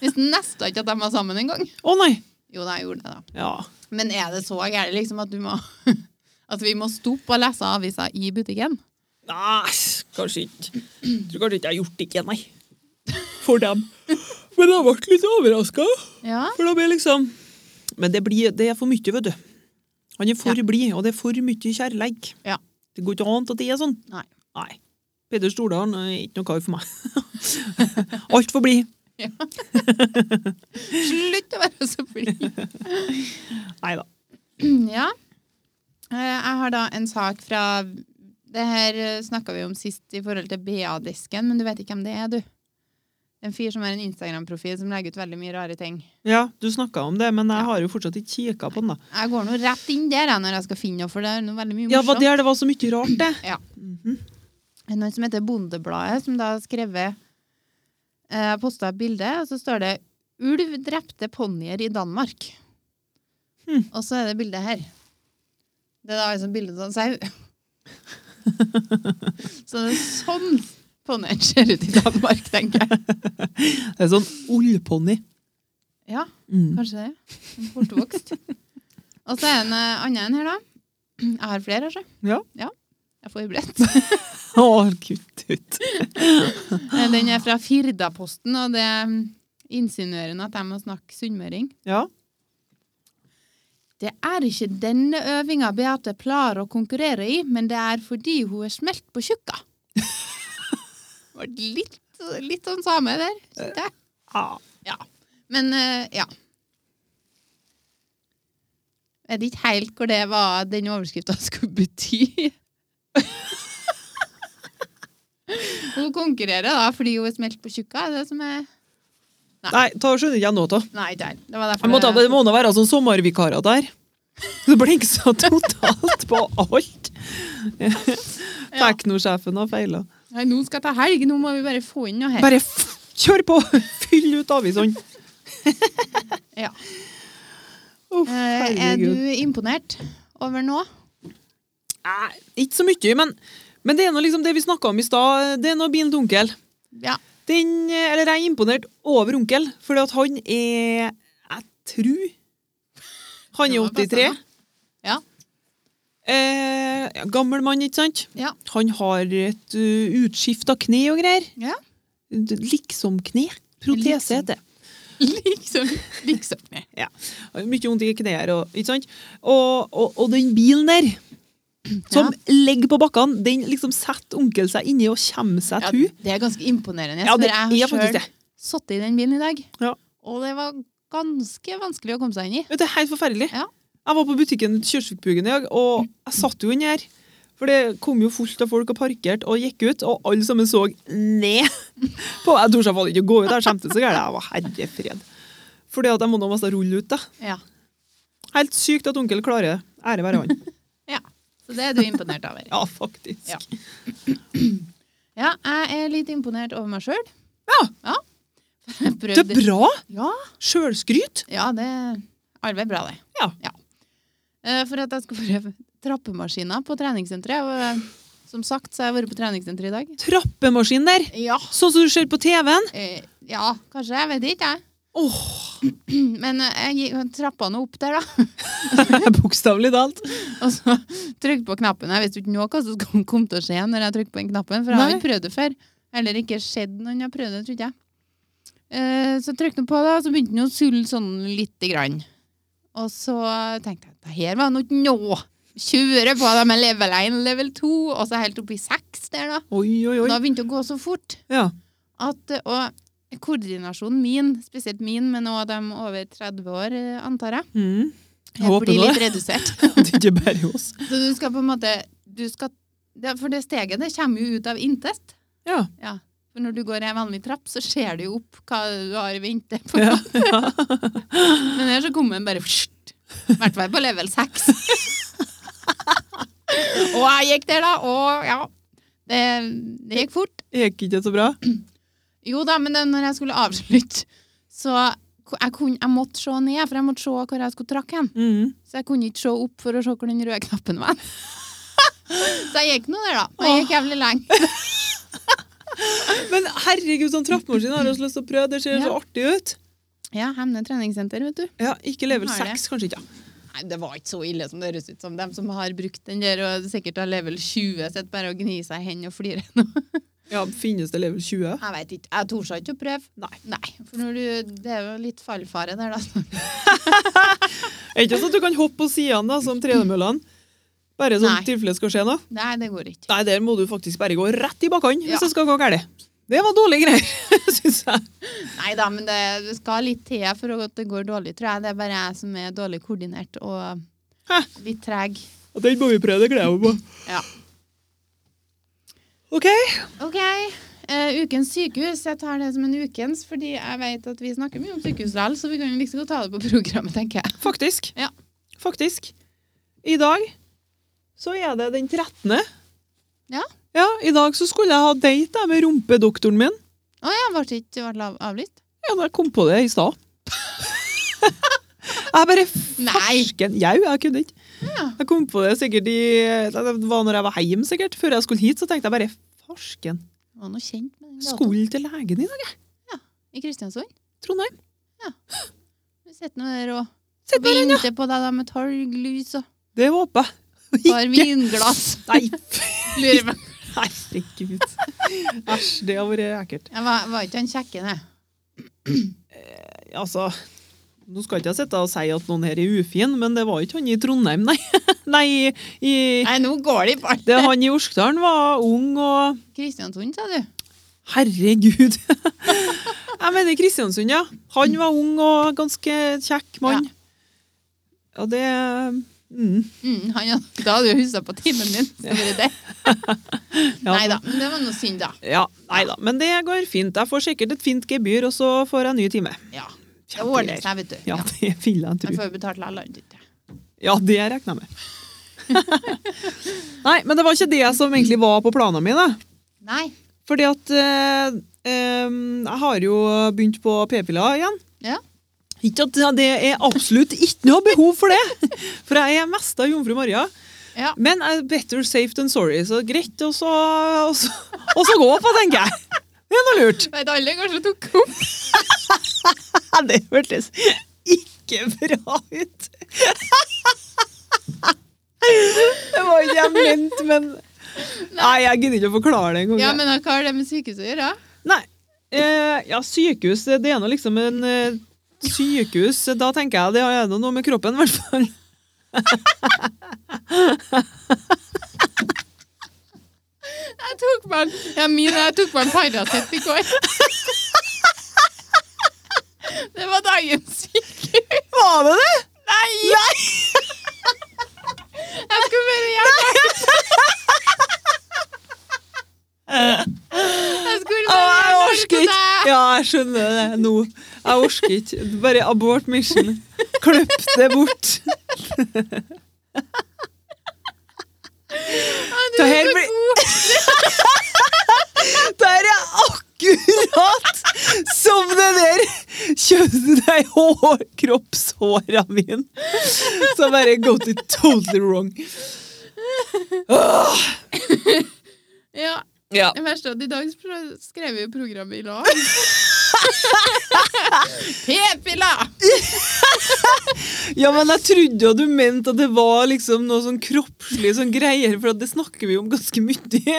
Visste nesten ikke at de var sammen engang. Å nei! Jo da, jeg gjorde det, da. Ja. Men er det så gærent liksom at må At vi må stoppe å lese aviser i butikken? Nei, kanskje ikke. Jeg tror kanskje ikke jeg har gjort det ikke, nei. For dem. Men jeg ble litt overraska. Ja. For da blir liksom Men det, blir, det er for mye, vet du. Han er for Ja. blid, og det er for mye kjærleik. Ja. Det går ikke an at det er sånn. Nei. Nei. Peder Stordalen er ikke noe kar for meg. Altfor blid. Slutt å være så blid! Nei da. Ja. Eh, Jeg har da en sak fra Det her snakka vi om sist i forhold til BA-disken, men du vet ikke hvem det er, du? En fyr som har en Instagram-profil som legger ut veldig mye rare ting. Ja, du snakka om det, men jeg har jo fortsatt ikke kikka på den. da. Jeg går nå rett inn der jeg, når jeg skal finne noe, for det er noe veldig mye morsomt. Ja, var der det var så mye rart, det? Ja. Mm er noen som heter Bondebladet, som da har skrevet eh, Posta et bilde, og så står det 'Ulv drepte ponnier i Danmark'. Hm. Og så er det bildet her. Det er da altså bilde av en sau. så det er sånn ponnien ser ut i Danmark, tenker jeg. Det er sånn ullponni. Ja, Mm. kanskje det. En Bortvokst. og så er det en eh, annen en her, da. Jeg har flere, altså. Ja. Jeg får forberedt. Å, kutt ut. Eh, Den er fra Firdaposten, og det er insinuerende at jeg må snakke sunnmøring. Ja. Det er ikke denne øvinga Beate klarer å konkurrere i, men det er fordi hun er smelt på tjukka. Litt, litt sånn same der, synes jeg. Ja. Men eh, ja. Jeg vet ikke helt hvor det var den overskrifta skulle bety. hun konkurrerer da fordi hun er smelt på tjukka. Er det som er Nei, ta skjønner ikke jeg noe av. Nei, ikke. Det var derfor Jeg må ta, det- må da være sånn sommervikarer der. Det blinker så totalt på alt. Teknosjefen har feila. Nei, nå skal jeg ta helg. Nå må vi bare få inn noe her. Bare kjør på! Fyll ut avisene. Ja. Uff, Eh, er du imponert over noe? Nei, ikke så mye, men, men det er nå liksom det vi snakka om i stad. Det er nå bilen til onkel. Ja. Den, eller jeg er imponert over onkel, fordi at han er Jeg tror Han er 83. passende. Ja. Eh, gammel mann, ikke sant? Ja. Han har et uh, utskifta kne og greier. Ja. Liksom-kne. Protese Liksom. heter det. Liksom. liksom. Ja. Mye vondt i kneet. Og, ikke sant? Og, og, og den bilen der som ligger på bakkene, den liksom setter onkel seg inni og kommer seg til ja, det er ganske imponerende. Ja, det jeg har sjøl sittet i den bilen i dag, Ja. og det var ganske vanskelig å komme seg inn i. Det er helt forferdelig. Ja. Jeg var på butikken til Kjørsvikbugen i dag, og jeg satt jo inni her. For det kom jo fullt av folk og parkerte og gikk ut, og alle sammen så ned på Jeg torde iallfall ikke å gå ut, jeg skjemte så gærent. Jeg var herre fred. Fordi at jeg må nå mest rulle ut, da. Ja. Helt sykt at onkel klarer det. Ære være han. ja. Så det er du imponert over. Ja, faktisk. Ja. Ja, jeg er litt imponert over meg sjøl. Ja. ja. Det er bra! Ja, Sjølskryt. ja, det er arbeid bra, det. Ja. Eh, For at jeg skal prøve trappemaskiner på treningssenteret. Og eh, som sagt så har jeg vært på treningssenteret i dag. Trappemaskin der. Ja. Sånn som du ser på TV-en. Eh, Ja, kanskje. Jeg vet ikke, jeg. Åh, Men eh, jeg gikk- trappa nå opp der, da. Bokstavelig talt. Og så trykte på knappen. Jeg visste ikke noe hva som kom- til å skje når jeg trykte på den knappen, for jeg har ikke prøvd det før. Eller ikke skjedd noen jeg har prøvd det, tror jeg. Eh, Så trykte jeg på det, og så begynte den å sulle sånn lite grann. Og så tenkte jeg det her var nå noe. Kjøre på det med level 1 level 2, og så helt opp i 6 der, da. Oi, oi, oi. Da begynte det å gå så fort Ja. at Og koordinasjonen min, spesielt min, men òg dem over 30 år, antar jeg, Mm. Jeg håper blir det. litt redusert. det er ikke bare oss. Så du skal på en måte du skal, For det steget det kommer jo ut av inntest. Ja. Ja. For når du går i en vanlig trapp, så ser det jo opp hva du har i vente. På. Ja. Men her så kommer den bare. I hvert fall på level 6. og jeg gikk der, da, og ja Det, det gikk fort. Gikk ikke så bra? Jo da, men det, når jeg skulle avslutte, så jeg, kunne, jeg måtte se ned, for jeg måtte se hvor jeg skulle trakke hen. Mm. Så jeg kunne ikke se opp for å se hvor den røde knappen var. så jeg gikk nå der, da. Og jeg gikk jævlig lenge. Men herregud, sånn trappemaskin har jeg så lyst til å prøve. Det ser så artig ut. Ja, Hemne treningssenter, vet du. Ja, Ikke level 6, kanskje ikke. Nei, det var ikke så ille som det høres ut som. dem som har brukt den der og sikkert har level 20, sitter bare og gnir seg i hendene og flirer nå. Ja, Finnes det level 20? Jeg vet ikke. Jeg torde ikke å prøve. Nei. For når du, det er jo litt fallfare der, da. Er ikke sånn at du kan hoppe på sidene som tredemøllene? Bare sånn Nei. tilfelle skal skje noe? Nei, det går ikke. Nei, der må du faktisk bare gå rett i bakkant Ja. hvis det skal gå galt. Det var dårlige greier, syns jeg. Nei da, men det, det skal litt til for at det går dårlig, tror jeg. Det er bare jeg som er dårlig koordinert og Hæ? litt treg. Og den må vi prøve, det gleder jeg meg på. Ja. OK. OK. eh, ukens sykehus. Jeg tar det som en ukens, fordi jeg vet at vi snakker mye om sykehus likevel, så vi kan jo liksom godt ta det på programmet, tenker jeg. Faktisk. Ja. Faktisk. I dag så er det den 13. Ja. Ja, I dag så skulle jeg ha date med rumpedoktoren min. Å ja, ble ikke avlyst? Ja, men jeg kom på det i stad. jeg bare fersken Jau, jeg kunne ikke. Ja. Jeg kom på det sikkert i Det var når jeg var hjemme, sikkert. Før jeg skulle hit, så tenkte jeg bare farsken. Var noe kjent med den. Skulle til legen i dag, jeg. I Kristiansund. Trondheim. Du sitter nå der og ja. venter på deg da med torglys og Det håper jeg. Par vinglass. Nei, Lurer meg. herregud. Æsj, det har vært ekkelt. Jeg var, var ikke han kjekke, det? Altså, nå skal ikke jeg sitte og si at noen her er ufin, men det var ikke han i Trondheim, nei. nei, i, Nei, nå går de bare. det han i Orskdalen var ung og Kristiansund, sa du? Herregud! jeg mener Kristiansund, ja. Han var ung og ganske kjekk mann. Ja, det mm, Mm, han, da hadde du huska på timen din. Ja. Nei da, men det var noe synd, da. Ja, nei da, men det går fint. Jeg får sikkert et fint gebyr, og så får jeg ny time. Ja, Det ordner seg, vet du. Ja, det vil jeg Jeg får jo betalt likevel. vet. Ja, det regner jeg med. Nei, men det var ikke det som egentlig var på planene mine. Nei. Fordi at eh, eh, jeg har jo begynt på p-piller igjen. Ja. Ikke at det er absolutt ikke noe behov for det, for jeg er mest av jomfru Maria. Ja. Men eh, better safe than sorry, så greit, og så, og så, og så gå på, tenker jeg. Det er noe lurt. Vet alle kanskje tok opp? Det hørtes ikke bra ut. Det var ikke jeg ment, men Nei, jeg gidder ikke å forklare det engang. Ja, men hva har det med sykehus å gjøre? Nei. Eh, ja, sykehus, det er nå liksom en eh, Sykehus, da tenker jeg det er noe med kroppen, i hvert fall. jeg tok meg en ja, Mine, jeg tok meg en Paracet i går. Det var dagens sykehus. Var det det? Nei! Nei. jeg skulle bare gjøre det. Jeg skulle bare jeg orker ikke. Ja, jeg skjønner det nå. Jeg orker ikke. Bare abort mission. Klipp det bort. Du er så god. Det her er akkurat som det der kjønnet deg hår, kroppshåra mine. Så bare go to totally wrong. Ja, Ja. det verste er at i dag skrev vi programmet i lag. P-pilla! ja, men jeg trodde jo du mente at det var liksom noe sånn kroppslig sånn greier, for det snakker vi om ganske mye.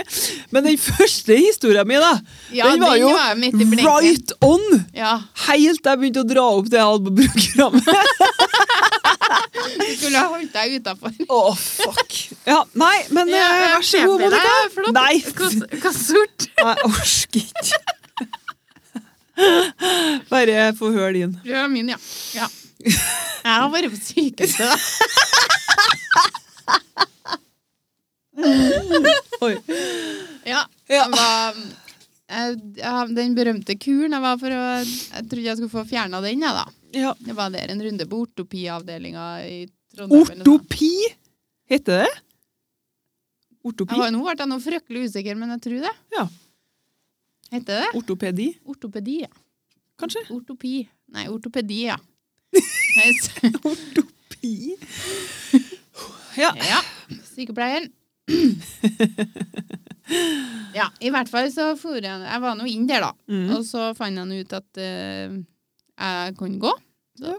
Men den første historien min, da, Ja, den var den jo var midt i right on! Ja, Helt til jeg begynte å dra opp det jeg hadde på programmet. du skulle ha holdt deg utafor. Å, fuck. Ja, nei, men eh, vær så god, Monica. Nei, Hva, hva sort? jeg orker ikke. Bare få høre din. Prøv min, ja. ja. Jeg har vært på sykehuset, da. Oi. Ja, Ja. var jeg, ja, Den berømte kuren jeg var for å Jeg trodde jeg skulle få fjerna den, jeg, da. Ja. Jeg var der en runde på ortopiavdelinga i Trondheim. Ortopi? Heter det? Ortopi? Var, nå ble jeg noe fryktelig usikker, men jeg tror det. Ja. Heter det? Ortopedi, Ortopedi, ja. kanskje? Ortopi. Nei, ortopedi, ja. Ortopi. Ja. ja. Sykepleieren. Ja, i hvert fall så for jeg Jeg var nå inn der, da. Mm. Og så fant han ut at eh, jeg kan gå. Så,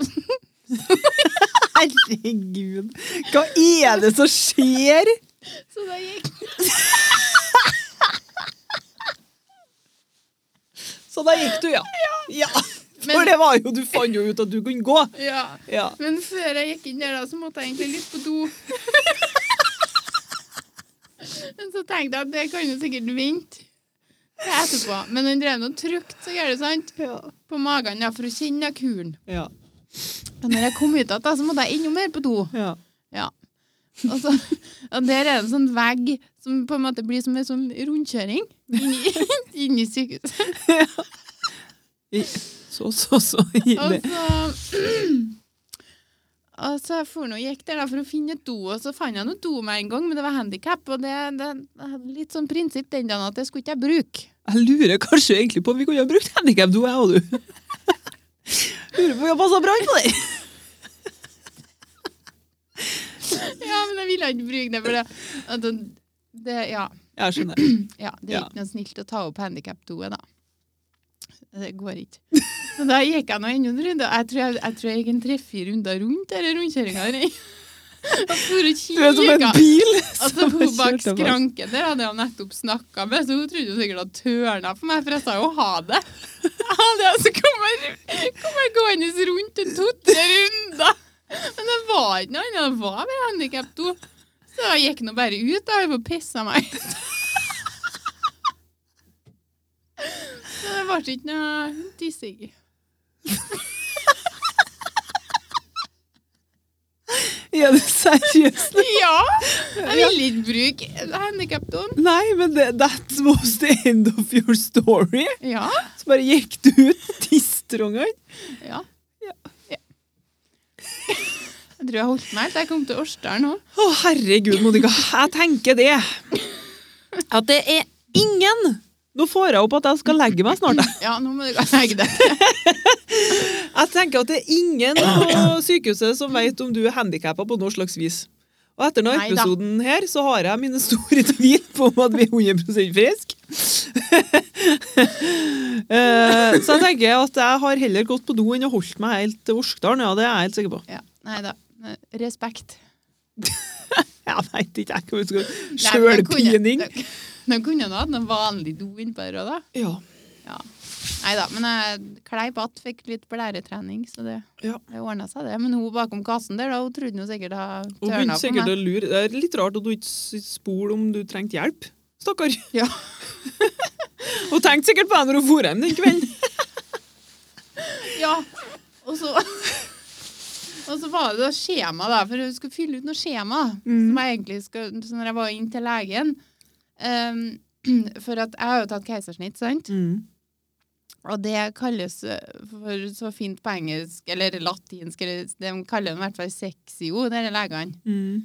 Herregud. Hva er det som skjer? så da gikk Så da gikk du, ja. Ja. For det var jo, du fant jo ut at du kunne gå. Ja. Ja. Men før jeg gikk inn der, da, så måtte jeg egentlig litt på do. Men så tenkte jeg at det kan jo sikkert vente etterpå. Men han drev og trykte så gærent, sant? Ja. På magen ja, for å kjenne kuren. Ja. Og når jeg kom ut igjen, så måtte jeg enda mer på do. ja. Ja. Og, så, og der er det en sånn vegg som på en måte blir som en sånn rundkjøring inni, inni sykehuset. Ja. Så, så, så Og så Og så jeg for nå gikk der da for å finne et do, og så fant jeg noe do med en gang, men det var handikap, og det, det, det hadde litt sånn prinsipp den dagen at det skulle ikke jeg bruke. Jeg lurer kanskje egentlig på om vi kunne ha brukt handikapdo, jeg og du. Lurer på om vi har passa bra på det. Ja, men jeg ville ikke bruke det, for det, det, det Ja. Jeg skjønner. Ja, det er Ja. noe snilt å ta opp handikapdoet, da. Det går ikke. Så da gikk jeg nå enda en runde. Jeg tror jeg, jeg, tror jeg gikk en tre-fire runder rundt denne rundkjøringa. Du er som en bil. Altså, hun bak skranken der hadde jeg nettopp snakka med, så hun trodde jo sikkert at tørna for meg, for jeg sa jo ha det. Ha det, og så kom jeg, kom jeg gående rundt en to-tre runder. Men det var ikke noe annet, det var bare handikapdo. Så jeg gikk nå bare ut da, og pissa meg ut. Det ble ikke noe tissing. Er du seriøs? Ja! Jeg ville ikke bruke handikapdoen. Nei, men det, that was the end of your story. Ja. Så bare gikk du ut tisstrongene. ja. Ja. Ja. Jeg tror jeg holdt meg helt. Jeg kom til Årsdalen òg. Å, herregud, Monica. Jeg tenker det. At det er ingen Nå får jeg opp at jeg skal legge meg snart. jeg. Ja, nå må du legge deg. Jeg tenker at det er ingen på sykehuset som vet om du er handikappa på noe slags vis. Og etter denne episoden her, så har jeg mine store tvil på om at vi er 100 friske. Eh, så jeg tenker at jeg har heller gått på do enn å holdt meg helt til Orskdalen. Ja, det er jeg helt sikker på. Ja, Nei da. Respekt. Jeg vet ikke, jeg. hva vi skal- Nei, men Sjølpining. Kunne- De kunne nå hatt en vanlig do innpå der òg, da. Ja. Ja. Nei da. Men jeg kleip att, fikk litt blæretrening, så det, Ja. det ordna seg, det. Men hun bakom kassen der, da, hun trodde hun sikkert ha Hun tørna på sikkert meg. å lure. Det er litt rart at du ikke spurte om du trengte hjelp. Stakkar. Ja. Hun tenkte sikkert på det når hun dro hjem den kvelden. Ja, og så Og så var det da skjema, da, for hun skulle fylle ut noe skjema. Mm. Som jeg egentlig skulle, så når jeg var inn til legen ehm, For at jeg har jo tatt keisersnitt, sant? Mm. Og det kalles eh, for så fint på engelsk, eller latinsk, eller de kaller det i hvert fall sexio, disse legene. Mm.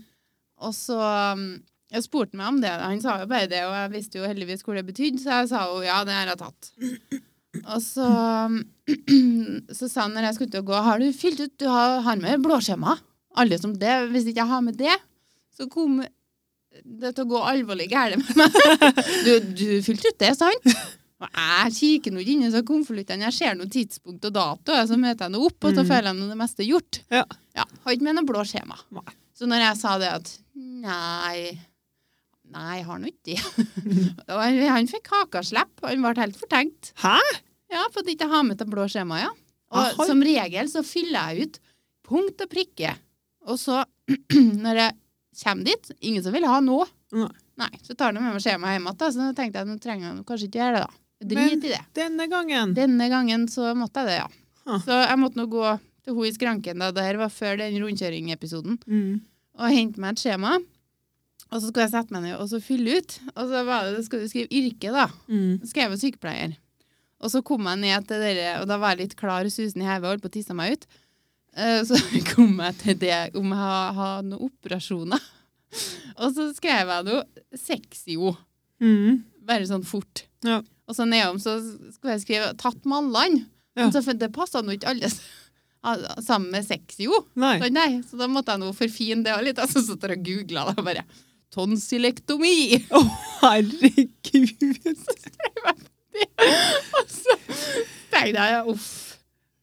Og så um, Jeg spurte meg om det, han sa jo bare det, og jeg visste jo heldigvis hvor det betydde, så jeg sa jo ja, det har jeg tatt. Og så, um, så sa han når jeg skulle til å gå, har du fylt ut, du har, har med blåskjema? Alle som det, Hvis ikke jeg har med det, så kom det til å gå alvorlig galt med meg. Du, du fylte ut det, sant? Og jeg kikker nå ikke inn i så konvoluttene, jeg ser noe tidspunkt og dato, og så møter jeg noe opp, og så Mm. føler jeg noe det meste gjort. Ja. Ja, Har ikke med noe blå skjema. Nei. Så når jeg sa det at nei, nei, jeg har nå ikke det. Og han, fikk hakaslepp, han ble helt fortenkt. Hæ? Ja, for at jeg ikke har med det blå skjemaet, ja. Og Aha. som regel så fyller jeg ut punkt og prikke. Og så, når jeg kommer dit, ingen som vil ha nå. Nei. Nei, så tar de med meg skjemaet hjem igjen, så tenkte jeg nå trenger jeg kanskje ikke gjøre det, da. Drit i det. Denne gangen. Denne gangen så måtte jeg det, ja. Ah. Så jeg måtte nå gå til hun i skranken, da. Det her var før den rundkjøringepisoden Mm. og hente meg et skjema. Og så skulle jeg sette meg ned og så fylle ut. Og så var det, skal du skrive yrke, da. Mm. Så skrev jeg sykepleier. Og så kom jeg ned til dere, og da var jeg litt klar og susen i hodet og holdt på å tisse meg ut. Eh, Så kom jeg til det om jeg har, har noen operasjoner. Og så skrev jeg noe sexio, Mm. bare sånn fort. Ja. Og så nedom så skulle jeg skrive 'tatt mallene'. Ja. Men så det passa nå ikke alle sammen med sexio. Nei. Så, nei, så da måtte jeg nå forfine det litt. Altså, så jeg og googla det bare tonsillektomi. Å, herregud. Og så tenkte jeg uff.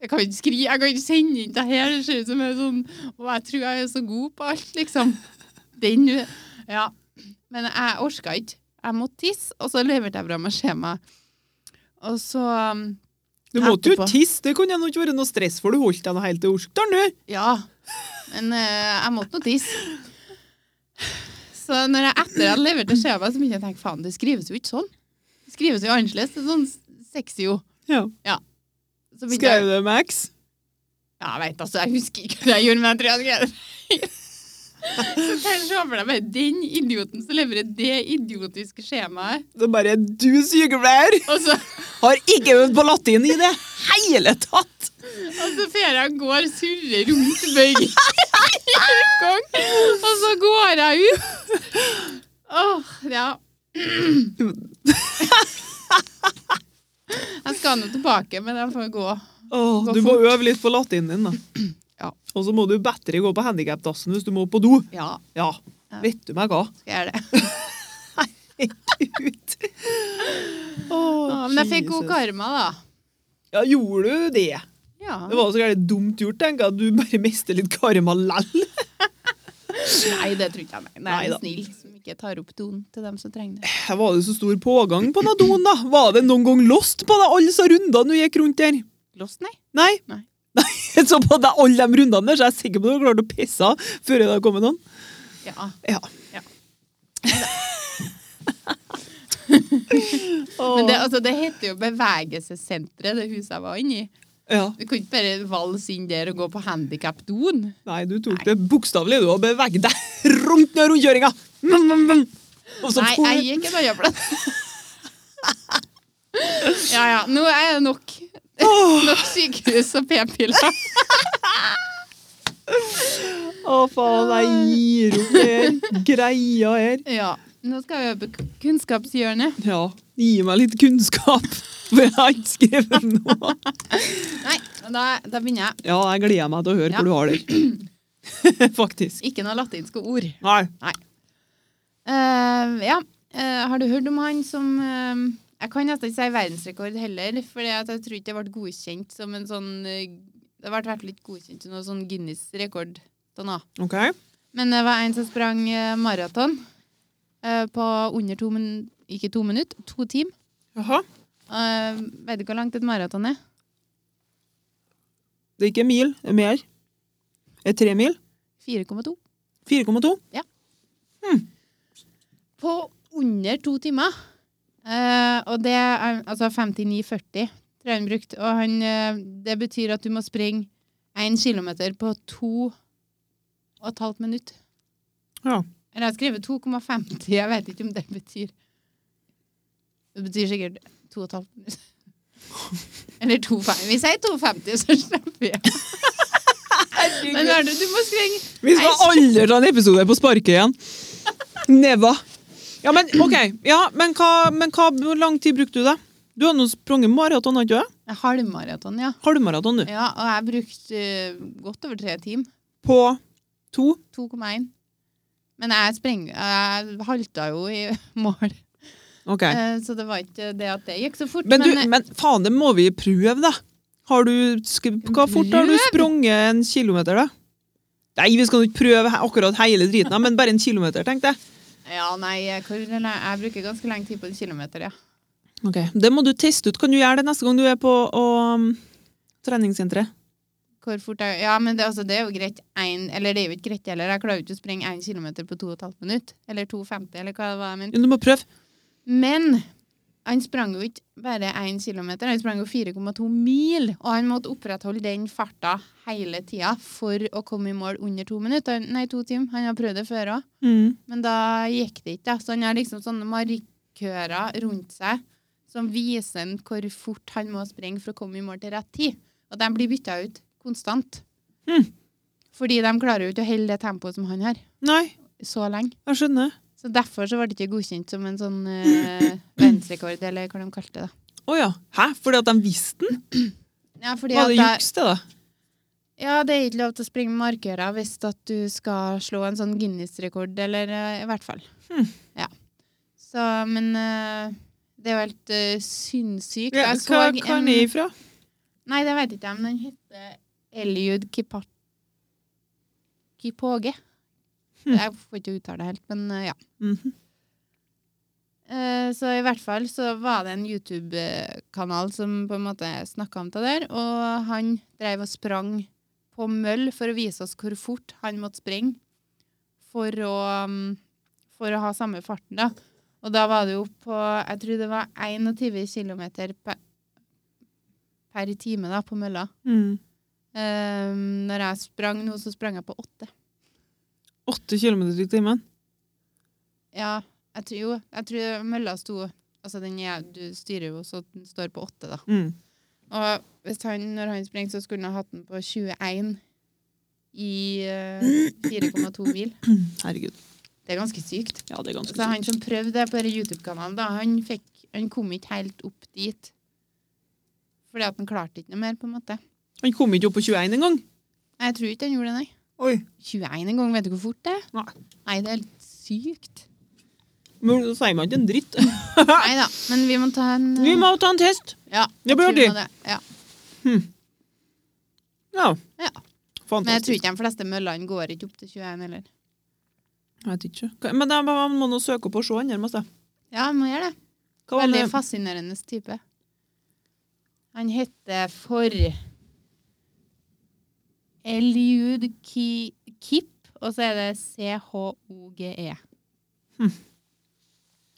Jeg kan ikke skrive, jeg kan ikke sende inn det her. Det ser ut som jeg er sånn Og jeg tror jeg er så god på alt, liksom. Den Ja. Men jeg orka ikke. Jeg måtte tisse, og så leverte jeg fra meg skjemaet. Og så um, Du måtte jo tisse. Det kunne jo ikke være noe stress, for du holdt deg nå helt til Orskdalen, du. Ja. Men uh, jeg måtte nå tisse. Så når jeg etter jeg hadde levert det skjemaet, så begynte jeg å tenke faen, det skrives jo ikke sånn. Det skrives jo annerledes. Det er sånn sexy jo. Ja. Så Skrev du Max? Ja, jeg vet altså, jeg husker ikke hva jeg gjorde, men jeg tror jeg det. Kan jeg se for deg bare den idioten som leverer det idiotiske skjemaet. Det er bare du, sykepleier, så, har ikke øvd på latin i det hele tatt. og så fer jeg går, surre rundt bøygen, og så går jeg ut. Åh, ja. Jeg skal nå tilbake, men jeg får gå. Åh, Gå du må fort. øve litt på latinen din, da. Ja. Og så må du bedre gå på handikapdassen hvis du må på do. Ja, Ja, vet du meg hva? skal jeg gjøre det. Herregud. oh, Ja, men jeg fikk god karma, da. Ja, gjorde du det? Ja. Det var så gærent dumt gjort, tenker jeg, du bare mister litt karma lell. Nei, det tror ikke jeg. Nei, Nei en er snill som ikke tar opp doen til dem som trenger det. Var det så stor pågang på den doen, da. Var det noen gang lost på deg alle disse rundene du gikk rundt der? Lost, nei? Nei? Nei. Nei, Så på deg alle de rundene der, så er jeg sikker på at du har klart å pisse av før det har kommet noen. Ja. Ja. Ja. Men det, altså, det heter jo Bevegelsessenteret, det huset jeg var inne i. ja. Du kan ikke bare valse inn der og gå på handikapdoen. Nei, du tok Nei. det bokstavelig du, og beveget deg rundt den rundkjøringa. Nei, jeg gikk en annen plass. Ja ja, nå er det nok. Nok sykehus og p-piller. Å, faen, jeg gir opp det greia her. Ja. Nå skal vi over på kunnskapshjørnet. Ja, gi meg litt kunnskap, for jeg har ikke skrevet noe. Nei, da, da begynner jeg. Ja, jeg gleder meg til å høre Ja. hvor du har det. Faktisk. Ikke noe latinske ord. Nei. Eh, ja. uh, har du hørt om han som uh, Jeg kan nesten ikke si verdensrekord heller, for jeg tror ikke det ble godkjent som en sånn Det ble i hvert fall ikke godkjent som noen sånn Guinness-rekord. Okay. Men det var en som sprang maraton på under to min Ikke to minutter, to timer. Jaha. Uh, vet du hvor langt et maraton er? Det er ikke en mil, det er mer. Det er tre mil. 4,2. 4,2. Ja. På under to timer. Uh, og det er altså 59,40 tror jeg han brukte. Og han, uh, det betyr at du må springe én kilometer på to og et halvt minutt. Ja. Eller jeg har skrevet 2,50, jeg vet ikke om det betyr Det betyr sikkert to og et halvt minutt. Eller 2,50. Vi sier 2,50, så slipper vi. Men hør du må skrenge. Vi skal aldri ta en episode på sparket igjen. Neva. Ja, men OK. Ja, men, hva, men hva, hvor lang tid brukte du da? Du har nå sprunget maraton, har ikke du? Halvmaraton, ja. Halvmaraton, du. ja. Og jeg brukte uh, godt over tre timer. På to? 2,1. Men jeg spreng, jeg halta jo i mål, OK. eh, så det var ikke det at det gikk så fort. Men, du, men, men faen, det må vi prøve, da. Har du, hva fort har du sprunget en kilometer, da? Nei, vi skal ikke prøve akkurat hele driten, men bare en kilometer, tenkte jeg. ja, nei, jeg, bruker ganske lang tid på en kilometer, ja. Ok, Det må du teste ut. Kan du gjøre det neste gang du er på og, treningssenteret? Hvor fort jeg, ja, men det, altså, det er jo greit en, Eller det er jo ikke greit heller. Jeg klarer jo ikke å springe én kilometer på to og et halvt minutt. Eller 2,50, eller hva det var jeg mente. Du må prøve. Men han sprang jo ikke bare én kilometer, han sprang jo 4,2 mil. Og han måtte opprettholde den farta hele tida for å komme i mål under to minutter. Nei, to timer. Han har prøvd det før òg. Mm. Men da gikk det ikke. Så han har liksom sånne markører rundt seg som viser hvor fort han må springe for å komme i mål til rett tid. Og de blir bytta ut konstant. Mm. Fordi de klarer jo ikke å holde det tempoet som han har, Nei, så lenge. jeg skjønner. Så derfor så ble det ikke godkjent som en sånn uh, verdensrekord, eller hva de kalte det. da. Å ja. Hæ? Fordi at de visste den? Ja, fordi Var det juks, det, da? Ja, det er ikke lov til å springe med markører hvis at du skal slå en sånn Guinness-rekord, eller uh, i hvert fall. Hmm. Ja. Så, men uh, det er jo helt uh, sinnssykt. Ja, hva er kan en- ifra? Nei, det vet ikke jeg, men den heter Eliud Kipat... Kipoge. Hmm. Jeg får ikke uttale det helt, men eh, ja. Mm -hmm. Så i hvert fall så var det en YouTube-kanal som på en måte snakka om det der, og han drev og sprang på møll for å vise oss hvor fort han måtte springe for å, um, for å ha samme farten, da. Og da var det jo på Jeg tror det var 21 km per, per time da, på mølla. Mm. Um, når jeg sprang nå, så sprang jeg på åtte. Åtte kilometer i timen? Ja, jeg tror jo Jeg tror mølla sto Altså, den er, du styrer jo så den står på 8, da. Mm. Og hvis han, når han springer, så skulle han ha hatt den på 21 i uh, 4,2 mil. Herregud. Det er ganske sykt. Ja, det er ganske Så han som prøvde det på YouTube-kanalen, han, han kom ikke helt opp dit. Fordi at han klarte ikke noe mer, på en måte. Han kom ikke opp på 21 engang. Jeg tror ikke han gjorde det, nei. Oi. 21 en gang, vet du hvor fort det er? Nei. Nei, det er helt sykt. Men da sier man ikke en dritt. Nei da, men vi må ta en Vi må ta en test. Ja, Det blir artig. Ja. det. Ja. Ja. Fantastisk. Men jeg tror ikke de fleste møllene går ikke opp til 21 heller. Jeg vet ikke. Men jeg må- nå søke opp og se andre masse. Ja, man må gjøre det. Veldig fascinerende type. Han heter for Eliud Ki Kip, og så er det C-H-O-G-E. Hm.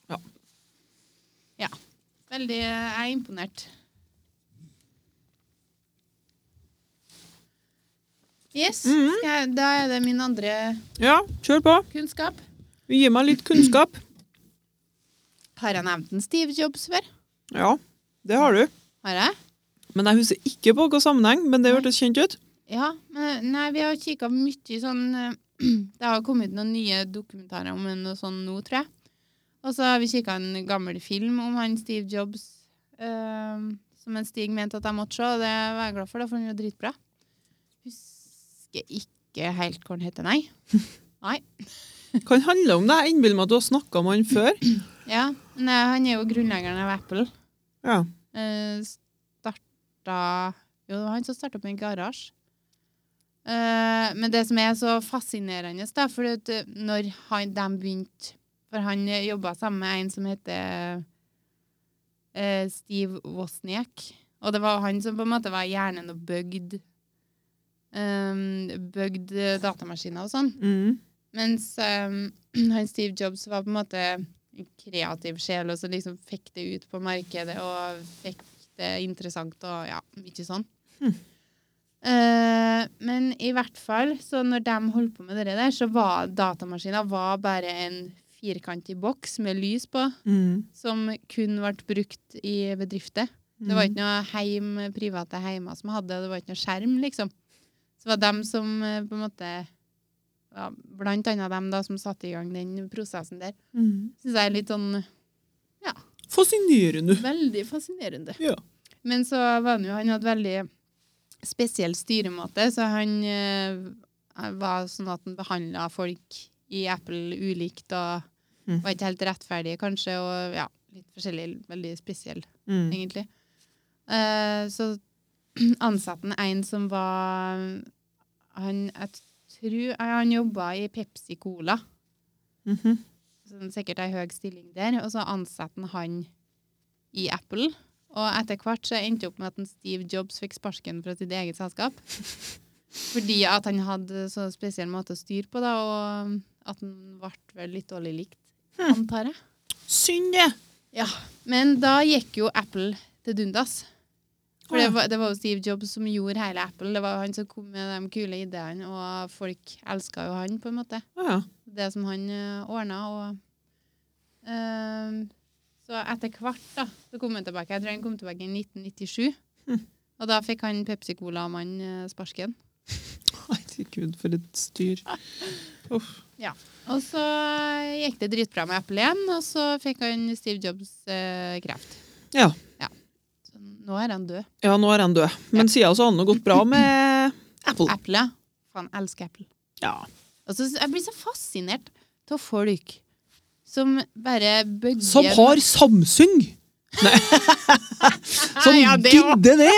Ja. Ja. Veldig Jeg er imponert. Yes. Mm -hmm. jeg, da er det min andre Ja, kjør på. kunnskap. Gi meg litt kunnskap. Har jeg nevnt en Steve Jobs før? Ja, det har du. Har jeg? Men jeg husker ikke på hvilken sammenheng, men det hørtes kjent ut. Ja, men nei, vi har kikka mye sånn eh, Det har kommet noen nye dokumentarer om en og sånn nå, tror jeg. Og så har vi kikka en gammel film om han Steve Jobs øh, som en Stig mente at jeg måtte se, og det var jeg glad for, da, for han er dritbra. Husker ikke helt hva den heter, nei. Nei. Kan handle om det. Jeg innbiller meg at du har snakka om han før. Ja, nei, han er jo grunnleggeren av Apple. Ja. Eh, starta Jo, det var han som starta opp en garasje. Eh, men det som er så fascinerende, da, for at eh, når han, de begynte For han jobba sammen med en som heter uh, Steve Wozniak. Og det var han som på en måte var hjernen og bygd um, Bygd datamaskiner og sånn. Mm. Mens um, han Steve Jobs var på en måte en kreativ sjel, og så liksom fikk det ut på markedet og fikk det interessant og ja, ikke sånn. Eh, men i hvert fall, så når de holdt på med det der, så var datamaskina var bare en firkantig boks med lys på, Mm. som kun ble brukt i bedrifter. Det var ikke noe heim, private heimer som hadde det, det var ikke noe skjerm, liksom. Så det var dem som eh, på en måte ja, Blant annet dem da som satte i gang den prosessen der. Mm. Syns jeg er litt sånn Fascinerende. veldig fascinerende. Ja. Men så var han jo Han hadde veldig spesiell styremåte, så han eh, var sånn at han behandla folk i Apple ulikt og Mm. var ikke helt rettferdig, kanskje, og ja, litt forskjellig. Veldig spesiell, Mm. egentlig. Uh, så ansatte han en som var Han jeg tror han jobba i Pepsi Cola. Mhm. Sånn, sikkert ei høy stilling der. Og så ansatte han han i Apple. Og etter hvert så endte det opp med at en Steve Jobs fikk sparken fra sitt eget selskap. Fordi at han hadde så spesiell måte å styre på, da, og at han ble vel litt dårlig likt, antar jeg. Synd, det. Ja, Men da gikk jo Apple til dundas. For det var, det var jo Steve Jobs som gjorde hele Apple. Det var han som kom med de kule ideene, og folk elska jo han, på en måte ja. det som han uh, ordna. Og, ehm, så etter hvert da, så kom han tilbake. Jeg tror han kom tilbake i 1997. Mm. Og da fikk han Pepsi Cola-mann uh, sparken. Herregud, for et styr. Uff. Og så gikk det dritbra med Apple igjen, og så fikk han Steve Jobs eh, kreft. Ja. Så nå er han død. ja, nå er han død. Men siden så har det gått bra med Apple. Apple, ja. Faen, elsker Apple. Ja. Og så, jeg blir så fascinert av folk som bare bøgger Som har Samsung! Nei. Som Ja, det gidder det!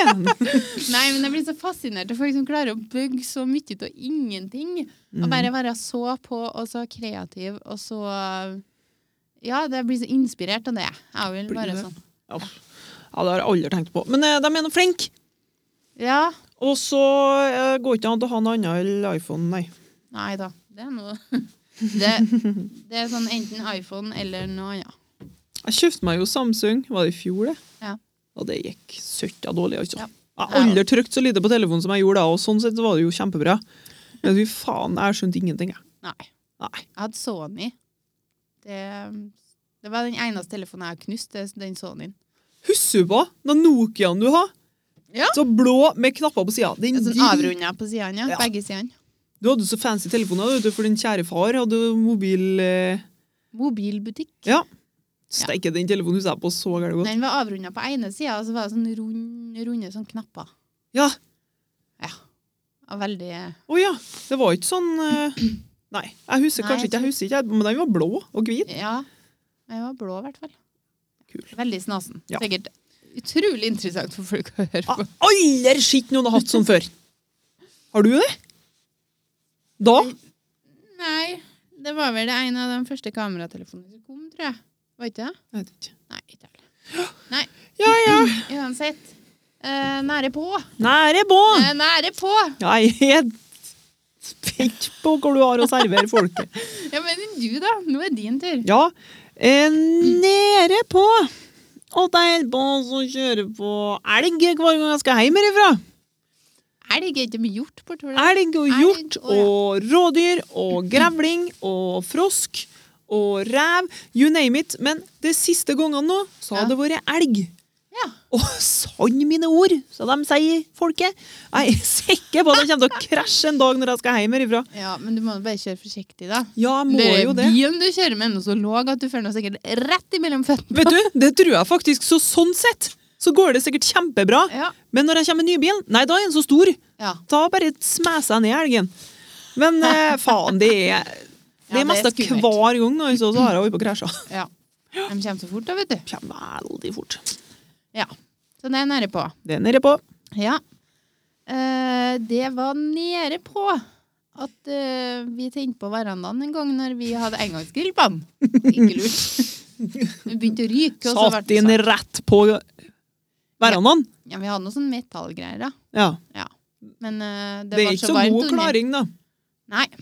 Nei, men jeg blir så fascinert av folk som klarer å bygge så mye av ingenting. Og Mm. bare være så på og så kreativ og så Ja, det blir så inspirert av det. Jeg vil bare sånn. Ja, Ja, det har jeg aldri tenkt på. Men eh, de er nå flinke! Ja. Og så eh, går ikke an å ha noe annet enn iPhone, nei. Nei da. Det er noe det, det er sånn enten iPhone eller noe annet. Jeg kjøpte meg jo Samsung, var det i fjor det? Ja. Og det gikk søtta dårlig, altså. Ja. Jeg har aldri trykt så lite på telefonen som jeg gjorde da, og sånn sett var det jo kjempebra. Men fy faen, jeg skjønte ingenting, jeg. Nei. Nei. Jeg hadde Sony. Det, det var den eneste telefonen jeg har knust, det er den Sonyen. Husker du på den Nokiaen du har? Ja. Så blå med knapper på sida. Den Sånn avrunda på sidene, ja. Ja. Begge sidene. Du hadde så fancy telefoner, du, for din kjære far hadde mobil... Eh, Mobilbutikk. ja. Steike, den telefonen husker jeg på så gærent godt. Den var avrunda på ene sida, og så var det sånn runde, runde sånn knapper. Ja. Og veldig Å ja. Det var ikke sånn eh, Nei, jeg husker Nei, kanskje ikke, jeg husker ikke, men den var blå og hvit. Ja. Den var blå, i hvert fall. Kul. Veldig snasen. Ja. Sikkert utrolig interessant for folk å høre på. har aldri sett noen har hatt sånn før. Har du det? Da? Nei, det var vel det en av de første kameratelefonene som kom, tror jeg. Var ikke det? Jeg vet ikke. Nei, ikke heller. Nei, Ja, ja. uansett. Eh, nære på. Nære på! Eh, nære på! Jeg er spent på hvor du har å servere folket. Ja, men du, da? Nå er din tur. Ja, eh, nære på. Og en på som kjører på elg hver gang jeg skal hjem herifra. Elg er mye hjort bortover der. Elg og hjort og, ja. og rådyr og grevling og frosk og rev. You name it. Men de siste gangene nå så har Ja. det vært elg. Ja. Og sann mine ord, så de sier folket. Jeg er sikker på at jeg kommer til å krasje en dag når jeg skal hjem herifra. Ja, men du må bare kjøre forsiktig, da. Ja, jeg må Det er jo det. bilen du kjører med, er så låg at du føler noe sikkert rett imellom føttene. Vet du, det tror jeg faktisk. Så sånn sett så går det sikkert kjempebra. Ja. Men når jeg kommer med nybilen, nei, da er den så stor. Ja. Da bare smeser jeg ned elgen. Men eh, faen, det er det Ja, er mest skummelt. hver gang Og så, har jeg vært på krasja. ja. De kommer så fort, da, vet du. Kommer veldig fort. Ja. Så det er nede på. Det er nede på. Ja. Uh, det var nede på at uh, vi tente på verandaen en gang når vi hadde engangsgrill på den. Ikke lurt. Vi begynte å ryke. Satt inn rett på verandaen. Ja, vi hadde noe sånn metallgreier, da. Ja. ja. Men uh, det, Det er ikke så så varmt god klaring, da. Nei.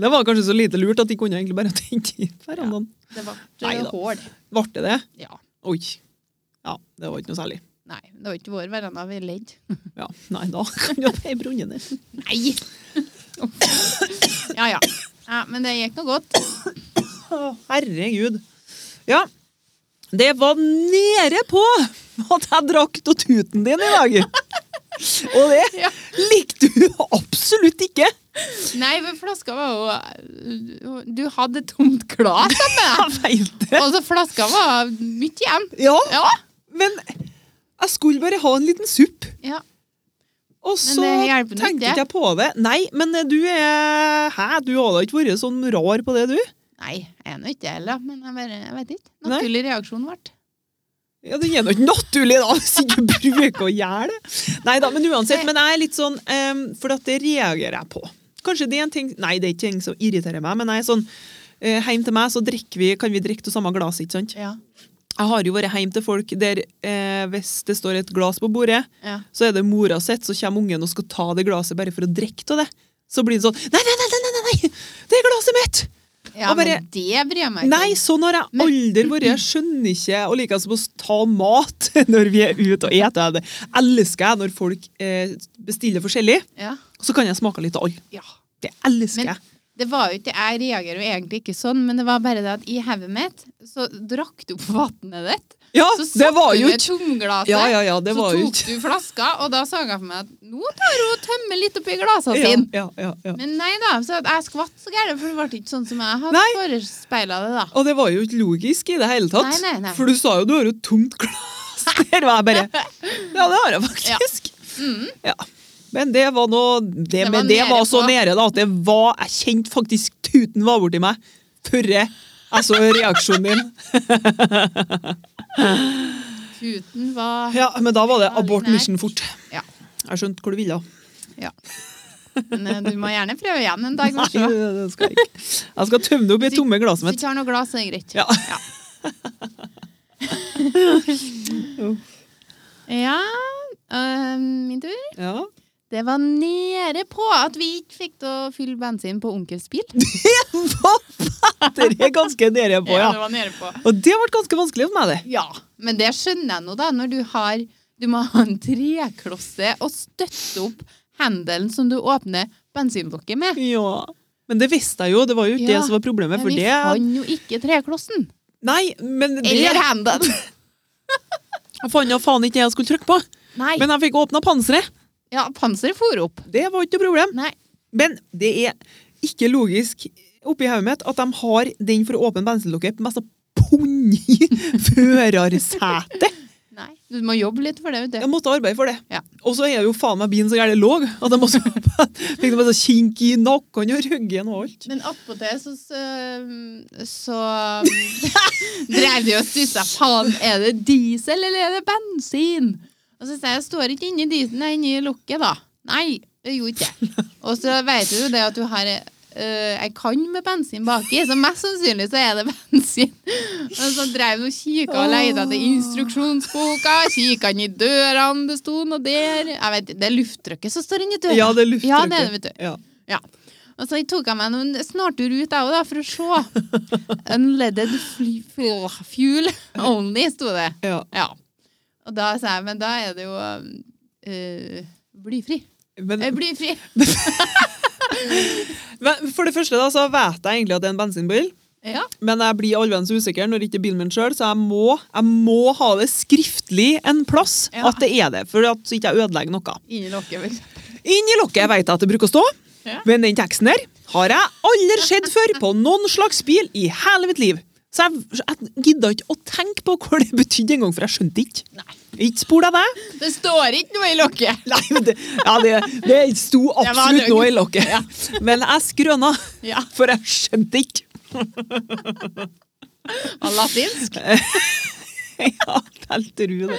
Det var kanskje så lite lurt at de kunne egentlig bare tent i verandaen. Det ble ikke hål. Ble det det? Ja. Oi. Ja, det var ikke noe særlig. Nei, det var ikke vår veranda vi ledde. Ja, Nei, da kan jo det brunne ned. Nei! ja, ja. ja. Men det gikk nå godt. Å, herregud. Ja, det var nede på at jeg drakk av tuten din i dag. Og det Ja. likte du absolutt ikke. Nei, men flaska var jo Du hadde tomt glass sammen. meg! Og så flaska var mye igjen. Ja, Ja. men jeg skulle bare ha en liten supp. ja. Og så tenkte ikke. ikke jeg på det. Nei, men du er Hæ, du har da ikke vært sånn rar på det, du? Nei, jeg er nå ikke det heller, men jeg, bare, jeg vet ikke. Nei. Naturlig reaksjon ble. Ja, Det er nå ikke naturlig, da, hvis ikke du bruker å gjøre det. Nei da, men uansett. Men jeg er litt sånn um, For at det reagerer jeg på. Kanskje det er en ting Nei, det er ikke ting som irriterer meg, men jeg er sånn uh, Hjemme til meg så vi, kan vi drikke av samme glass, ikke sant? Ja. Jeg har jo vært hjemme til folk der eh, hvis det står et glass på bordet, Ja. så er det mora sitt, så kommer ungen og skal ta det glasset bare for å drikke av det. Så blir det sånn Nei, nei, nei, nei, nei, nei! det er glasset mitt! Ja, bare- men det bryr jeg meg ikke Nei, om. sånn har jeg aldri vært. Jeg skjønner ikke Og som å ta mat når vi er ute og eter. Det elsker jeg når folk eh, bestiller forskjellig. Ja. Så kan jeg smake litt av alle. ja. Det elsker jeg. Det var jo ikke, Jeg reagerer jo egentlig ikke sånn, men det var bare det at i hodet mitt så drakk du opp vannet ditt. Ja, Så det var jo med tomglasset, Ja, ja, ja, det så var tok du flaska, og da så jeg for meg at nå tar hun og tømmer litt oppi glasene sine. ja, ja, ja. Men nei da, så jeg skvatt så gærent, for det ble ikke sånn som jeg hadde forespeila det, da. Og det var jo ikke logisk i det hele tatt. Nei, nei, nei. For du sa jo du har jo tomt glass der, og jeg bare Ja, det har jeg faktisk. Mm. Ja. Men det var noe Det, Det var det var så nede da, at det var Jeg kjente faktisk tuten var borti meg før jeg så reaksjonen din. Tuten var Ja, men da var det abort mission fort. Ja. Jeg skjønte hvor du ville. ja. Men eh, du må gjerne prøve igjen en dag. Nei, det skal jeg ikke. Jeg skal tømme det opp i tomme glasset Hvis du mitt. ikke har noe glass, så er det greit. Ja. Ja, øh, min tur. Ja. Det var nede på at vi ikke fikk til å fylle bensin på onkels bil. Det er ganske nede på, ja. det var nede på. Og det ble ganske vanskelig for meg, det. Ja, men det skjønner jeg nå, da, når du har Du må ha en treklosse og støtte opp hendelen som du åpner bensinblokket med. Ja. Men det visste jeg jo, det var jo ikke Ja, det som var problemet. Men vi det fant jo ikke treklossen. Nei, men det Eller hendelen. Jeg fant jo faen ikke det jeg skulle trykke på. Nei. Men jeg fikk åpna panseret. Ja, panseret for opp. Det var ikke noe problem. Nei. Men det er ikke logisk oppi hodet mitt at de har den for å åpne bensinlokket mest punni førersetet. Nei. Du må jobbe litt for det, vet Jeg måtte arbeide for det. Ja. Og så er jo faen meg bilen så gæren låg at jeg måtte fikk det bare kink i nakken og ryggen og alt. Men attpåtil så, så, så drev de og stussa. Faen, er det diesel eller er det bensin? Og så sier jeg, står ikke inni disen, jeg er inni lokket, da. Nei, det gjorde ikke. Og så vet du jo det at du har uh, ei kann med bensin baki, så mest sannsynlig så er det bensin. Og så drev de og kikka og leita etter instruksjonsboka, kikka inn i dørene, det sto noe der. Jeg vet, Det er lufttrykket som står inni døra. Ja, det er lufttrykket. Ja, det er det, vet du. Ja. Ja. Og så tok jeg meg noen snartur ut, jeg òg, for å se. Unleaded fuel only, sto det. Ja. Ja. Og da sa jeg, men da er det jo uh, blyfri. Men, Eh, blyfri. men for det første da, så vet jeg egentlig at det er en bensinbil. Ja. Men jeg blir allvenns usikker når ikke bilen min sjøl, så jeg må, jeg må ha det skriftlig en plass Ja. at det er det, for at så ikke jeg ødelegger noe. Inni lokket, vel. Inni lokket vet jeg at det bruker å stå, Ja. men den teksten der har jeg aldri sett før på noen slags bil i hele mitt liv. Så jeg, jeg gidda ikke å tenke på hva det betydde engang, for jeg skjønte ikke. Nei. Ikke spor deg det. Det står ikke noe i lokket! Nei, det, ja, det, det sto absolutt det noe i lokket. Men jeg skrøna, Ja. for jeg skjønte ikke. Og latinsk. Ja, jeg tror det?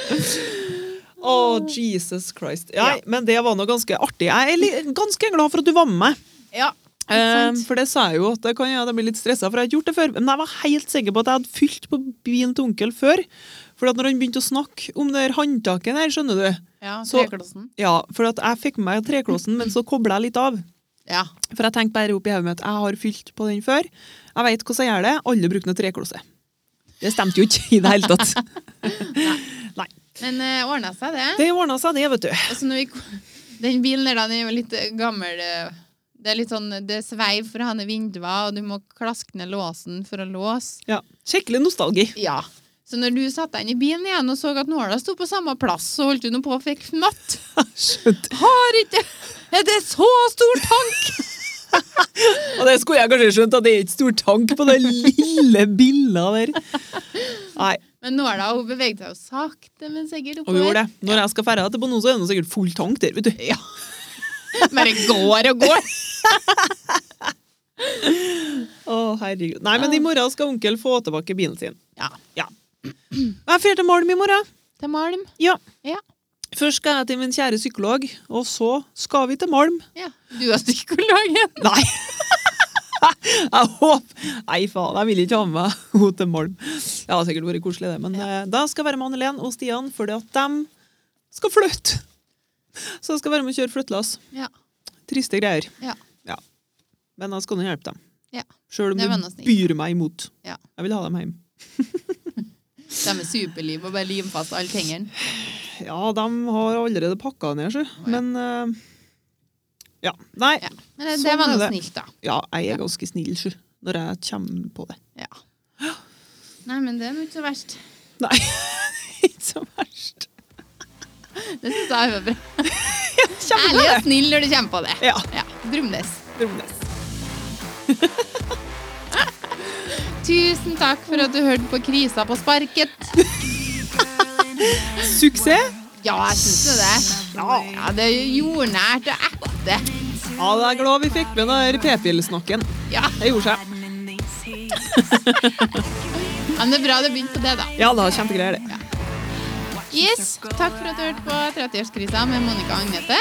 Å, Jesus Christ. Ja, Ja. Men det var nå ganske artig. Jeg er ganske glad for at du var med meg. Ja. Um, for det sa jeg jo at det kan ja, jeg blir litt stressa, for jeg har gjort det før. Men jeg var helt sikker på at jeg hadde fylt på bilen til onkel før. For at når han begynte å snakke om det håndtaket der, skjønner du ja Så- Treklossen. Ja, for at jeg fikk med meg treklossen, men så kobla jeg litt av. Ja. For jeg tenkte bare opp i hodet mitt jeg har fylt på den før. Jeg vet hvordan jeg gjør det. Alle bruker noe treklose. Det stemte jo ikke i det hele tatt. Nei. Men uh, ordna seg, det. Det ordna seg, det, vet du. Altså, når vi, den bilen der, den er jo litt gammel. eh, Det er litt sånn, det er sveiv for å ha ned vinduer, og du må klaske ned låsen for å låse. Ja. Skikkelig nostalgi. Ja. Så når du satte deg inn i bilen igjen og så at nåla sto på samme plass, så holdt du nå på og fikk fnatt. Har ikke Er det så stor tank? Og det skulle jeg kanskje skjønt, at det er ikke stor tank på det lille billa der. Nei, Men nåla hun beveget seg jo sakte, men sikkert og vi gjorde oppover. det. Når jeg skal ferde til så er det sikkert full tank der, vet du. Ja. Bare går og går. Å, herregud. Nei, men i morgen skal onkel få tilbake bilen sin. Ja. Ja. Jeg drar til Malm i morgen. Til Malm. Ja. Ja. Først skal jeg til min kjære psykolog, og så skal vi til Malm. ja. Du er psykologen. Nei! jeg håper Nei, faen, jeg vil ikke ha med henne til Malm. Det hadde sikkert vært koselig, det, men ja. da skal jeg være med Anne-Len og Stian fordi at de skal flytte. Så jeg skal være med og kjøre flyttelass. Ja. Triste greier. Ja. Men jeg skal nå hjelpe dem. Ja. Sjøl om snilt. byr meg imot. Ja. Jeg vil ha dem hjem. De er superliv og bare limer fast alle tingene. Ja, de har allerede pakka ned, sjø. ja. Men uh, ja. Nei. Ja. Men det, Sånn det var noe snilt, da. Ja, jeg er ganske snill, sjø. Når jeg kommer på det. Ja. Nei, men det er nå ikke så verst. Nei, ikke så verst. Det syns jeg er bra. Ærlig og snill når du kommer på det. Ja. Ja. Brumnes. Brumnes. Tusen takk for at du hørte på Krisa på sparket. Suksess! Ja, jeg syns det. Ja, det er jordnært og ekte. Ja, jeg er glad vi fikk med den p-pillsnakken. Ja, Det gjorde seg. men det er bra det begynte på det, da. Ja, det var kjempegreier, det. Yes, takk for at du hørte på 30-årskrisa med Monica og Agnete.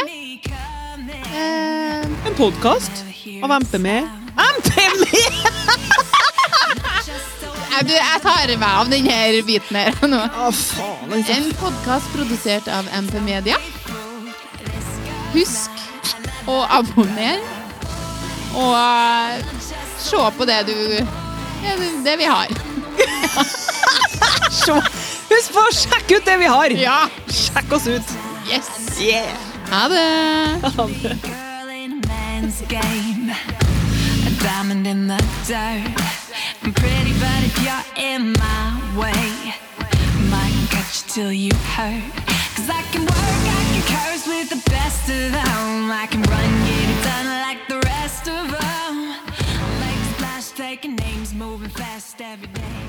Eh, En podkast av MP med MP du, jeg tar meg av denne biten her nå. Å, faen. altså. En podkast produsert av MP Media. Husk å abonnere. Og eh, se på det du ja, det- Det vi har. Se. Husk på å sjekke ut det vi har! Ja. Sjekk oss ut. Yes. Yeah! Ha det. Ha det. girl in a game. A diamond in the dirt. I'm pretty, but if you're in my way, might cut you till you hurt. Cause I can work, I can curse with the best of them. I can run, get it done like the rest of them. Make a splash, taking names, moving fast every day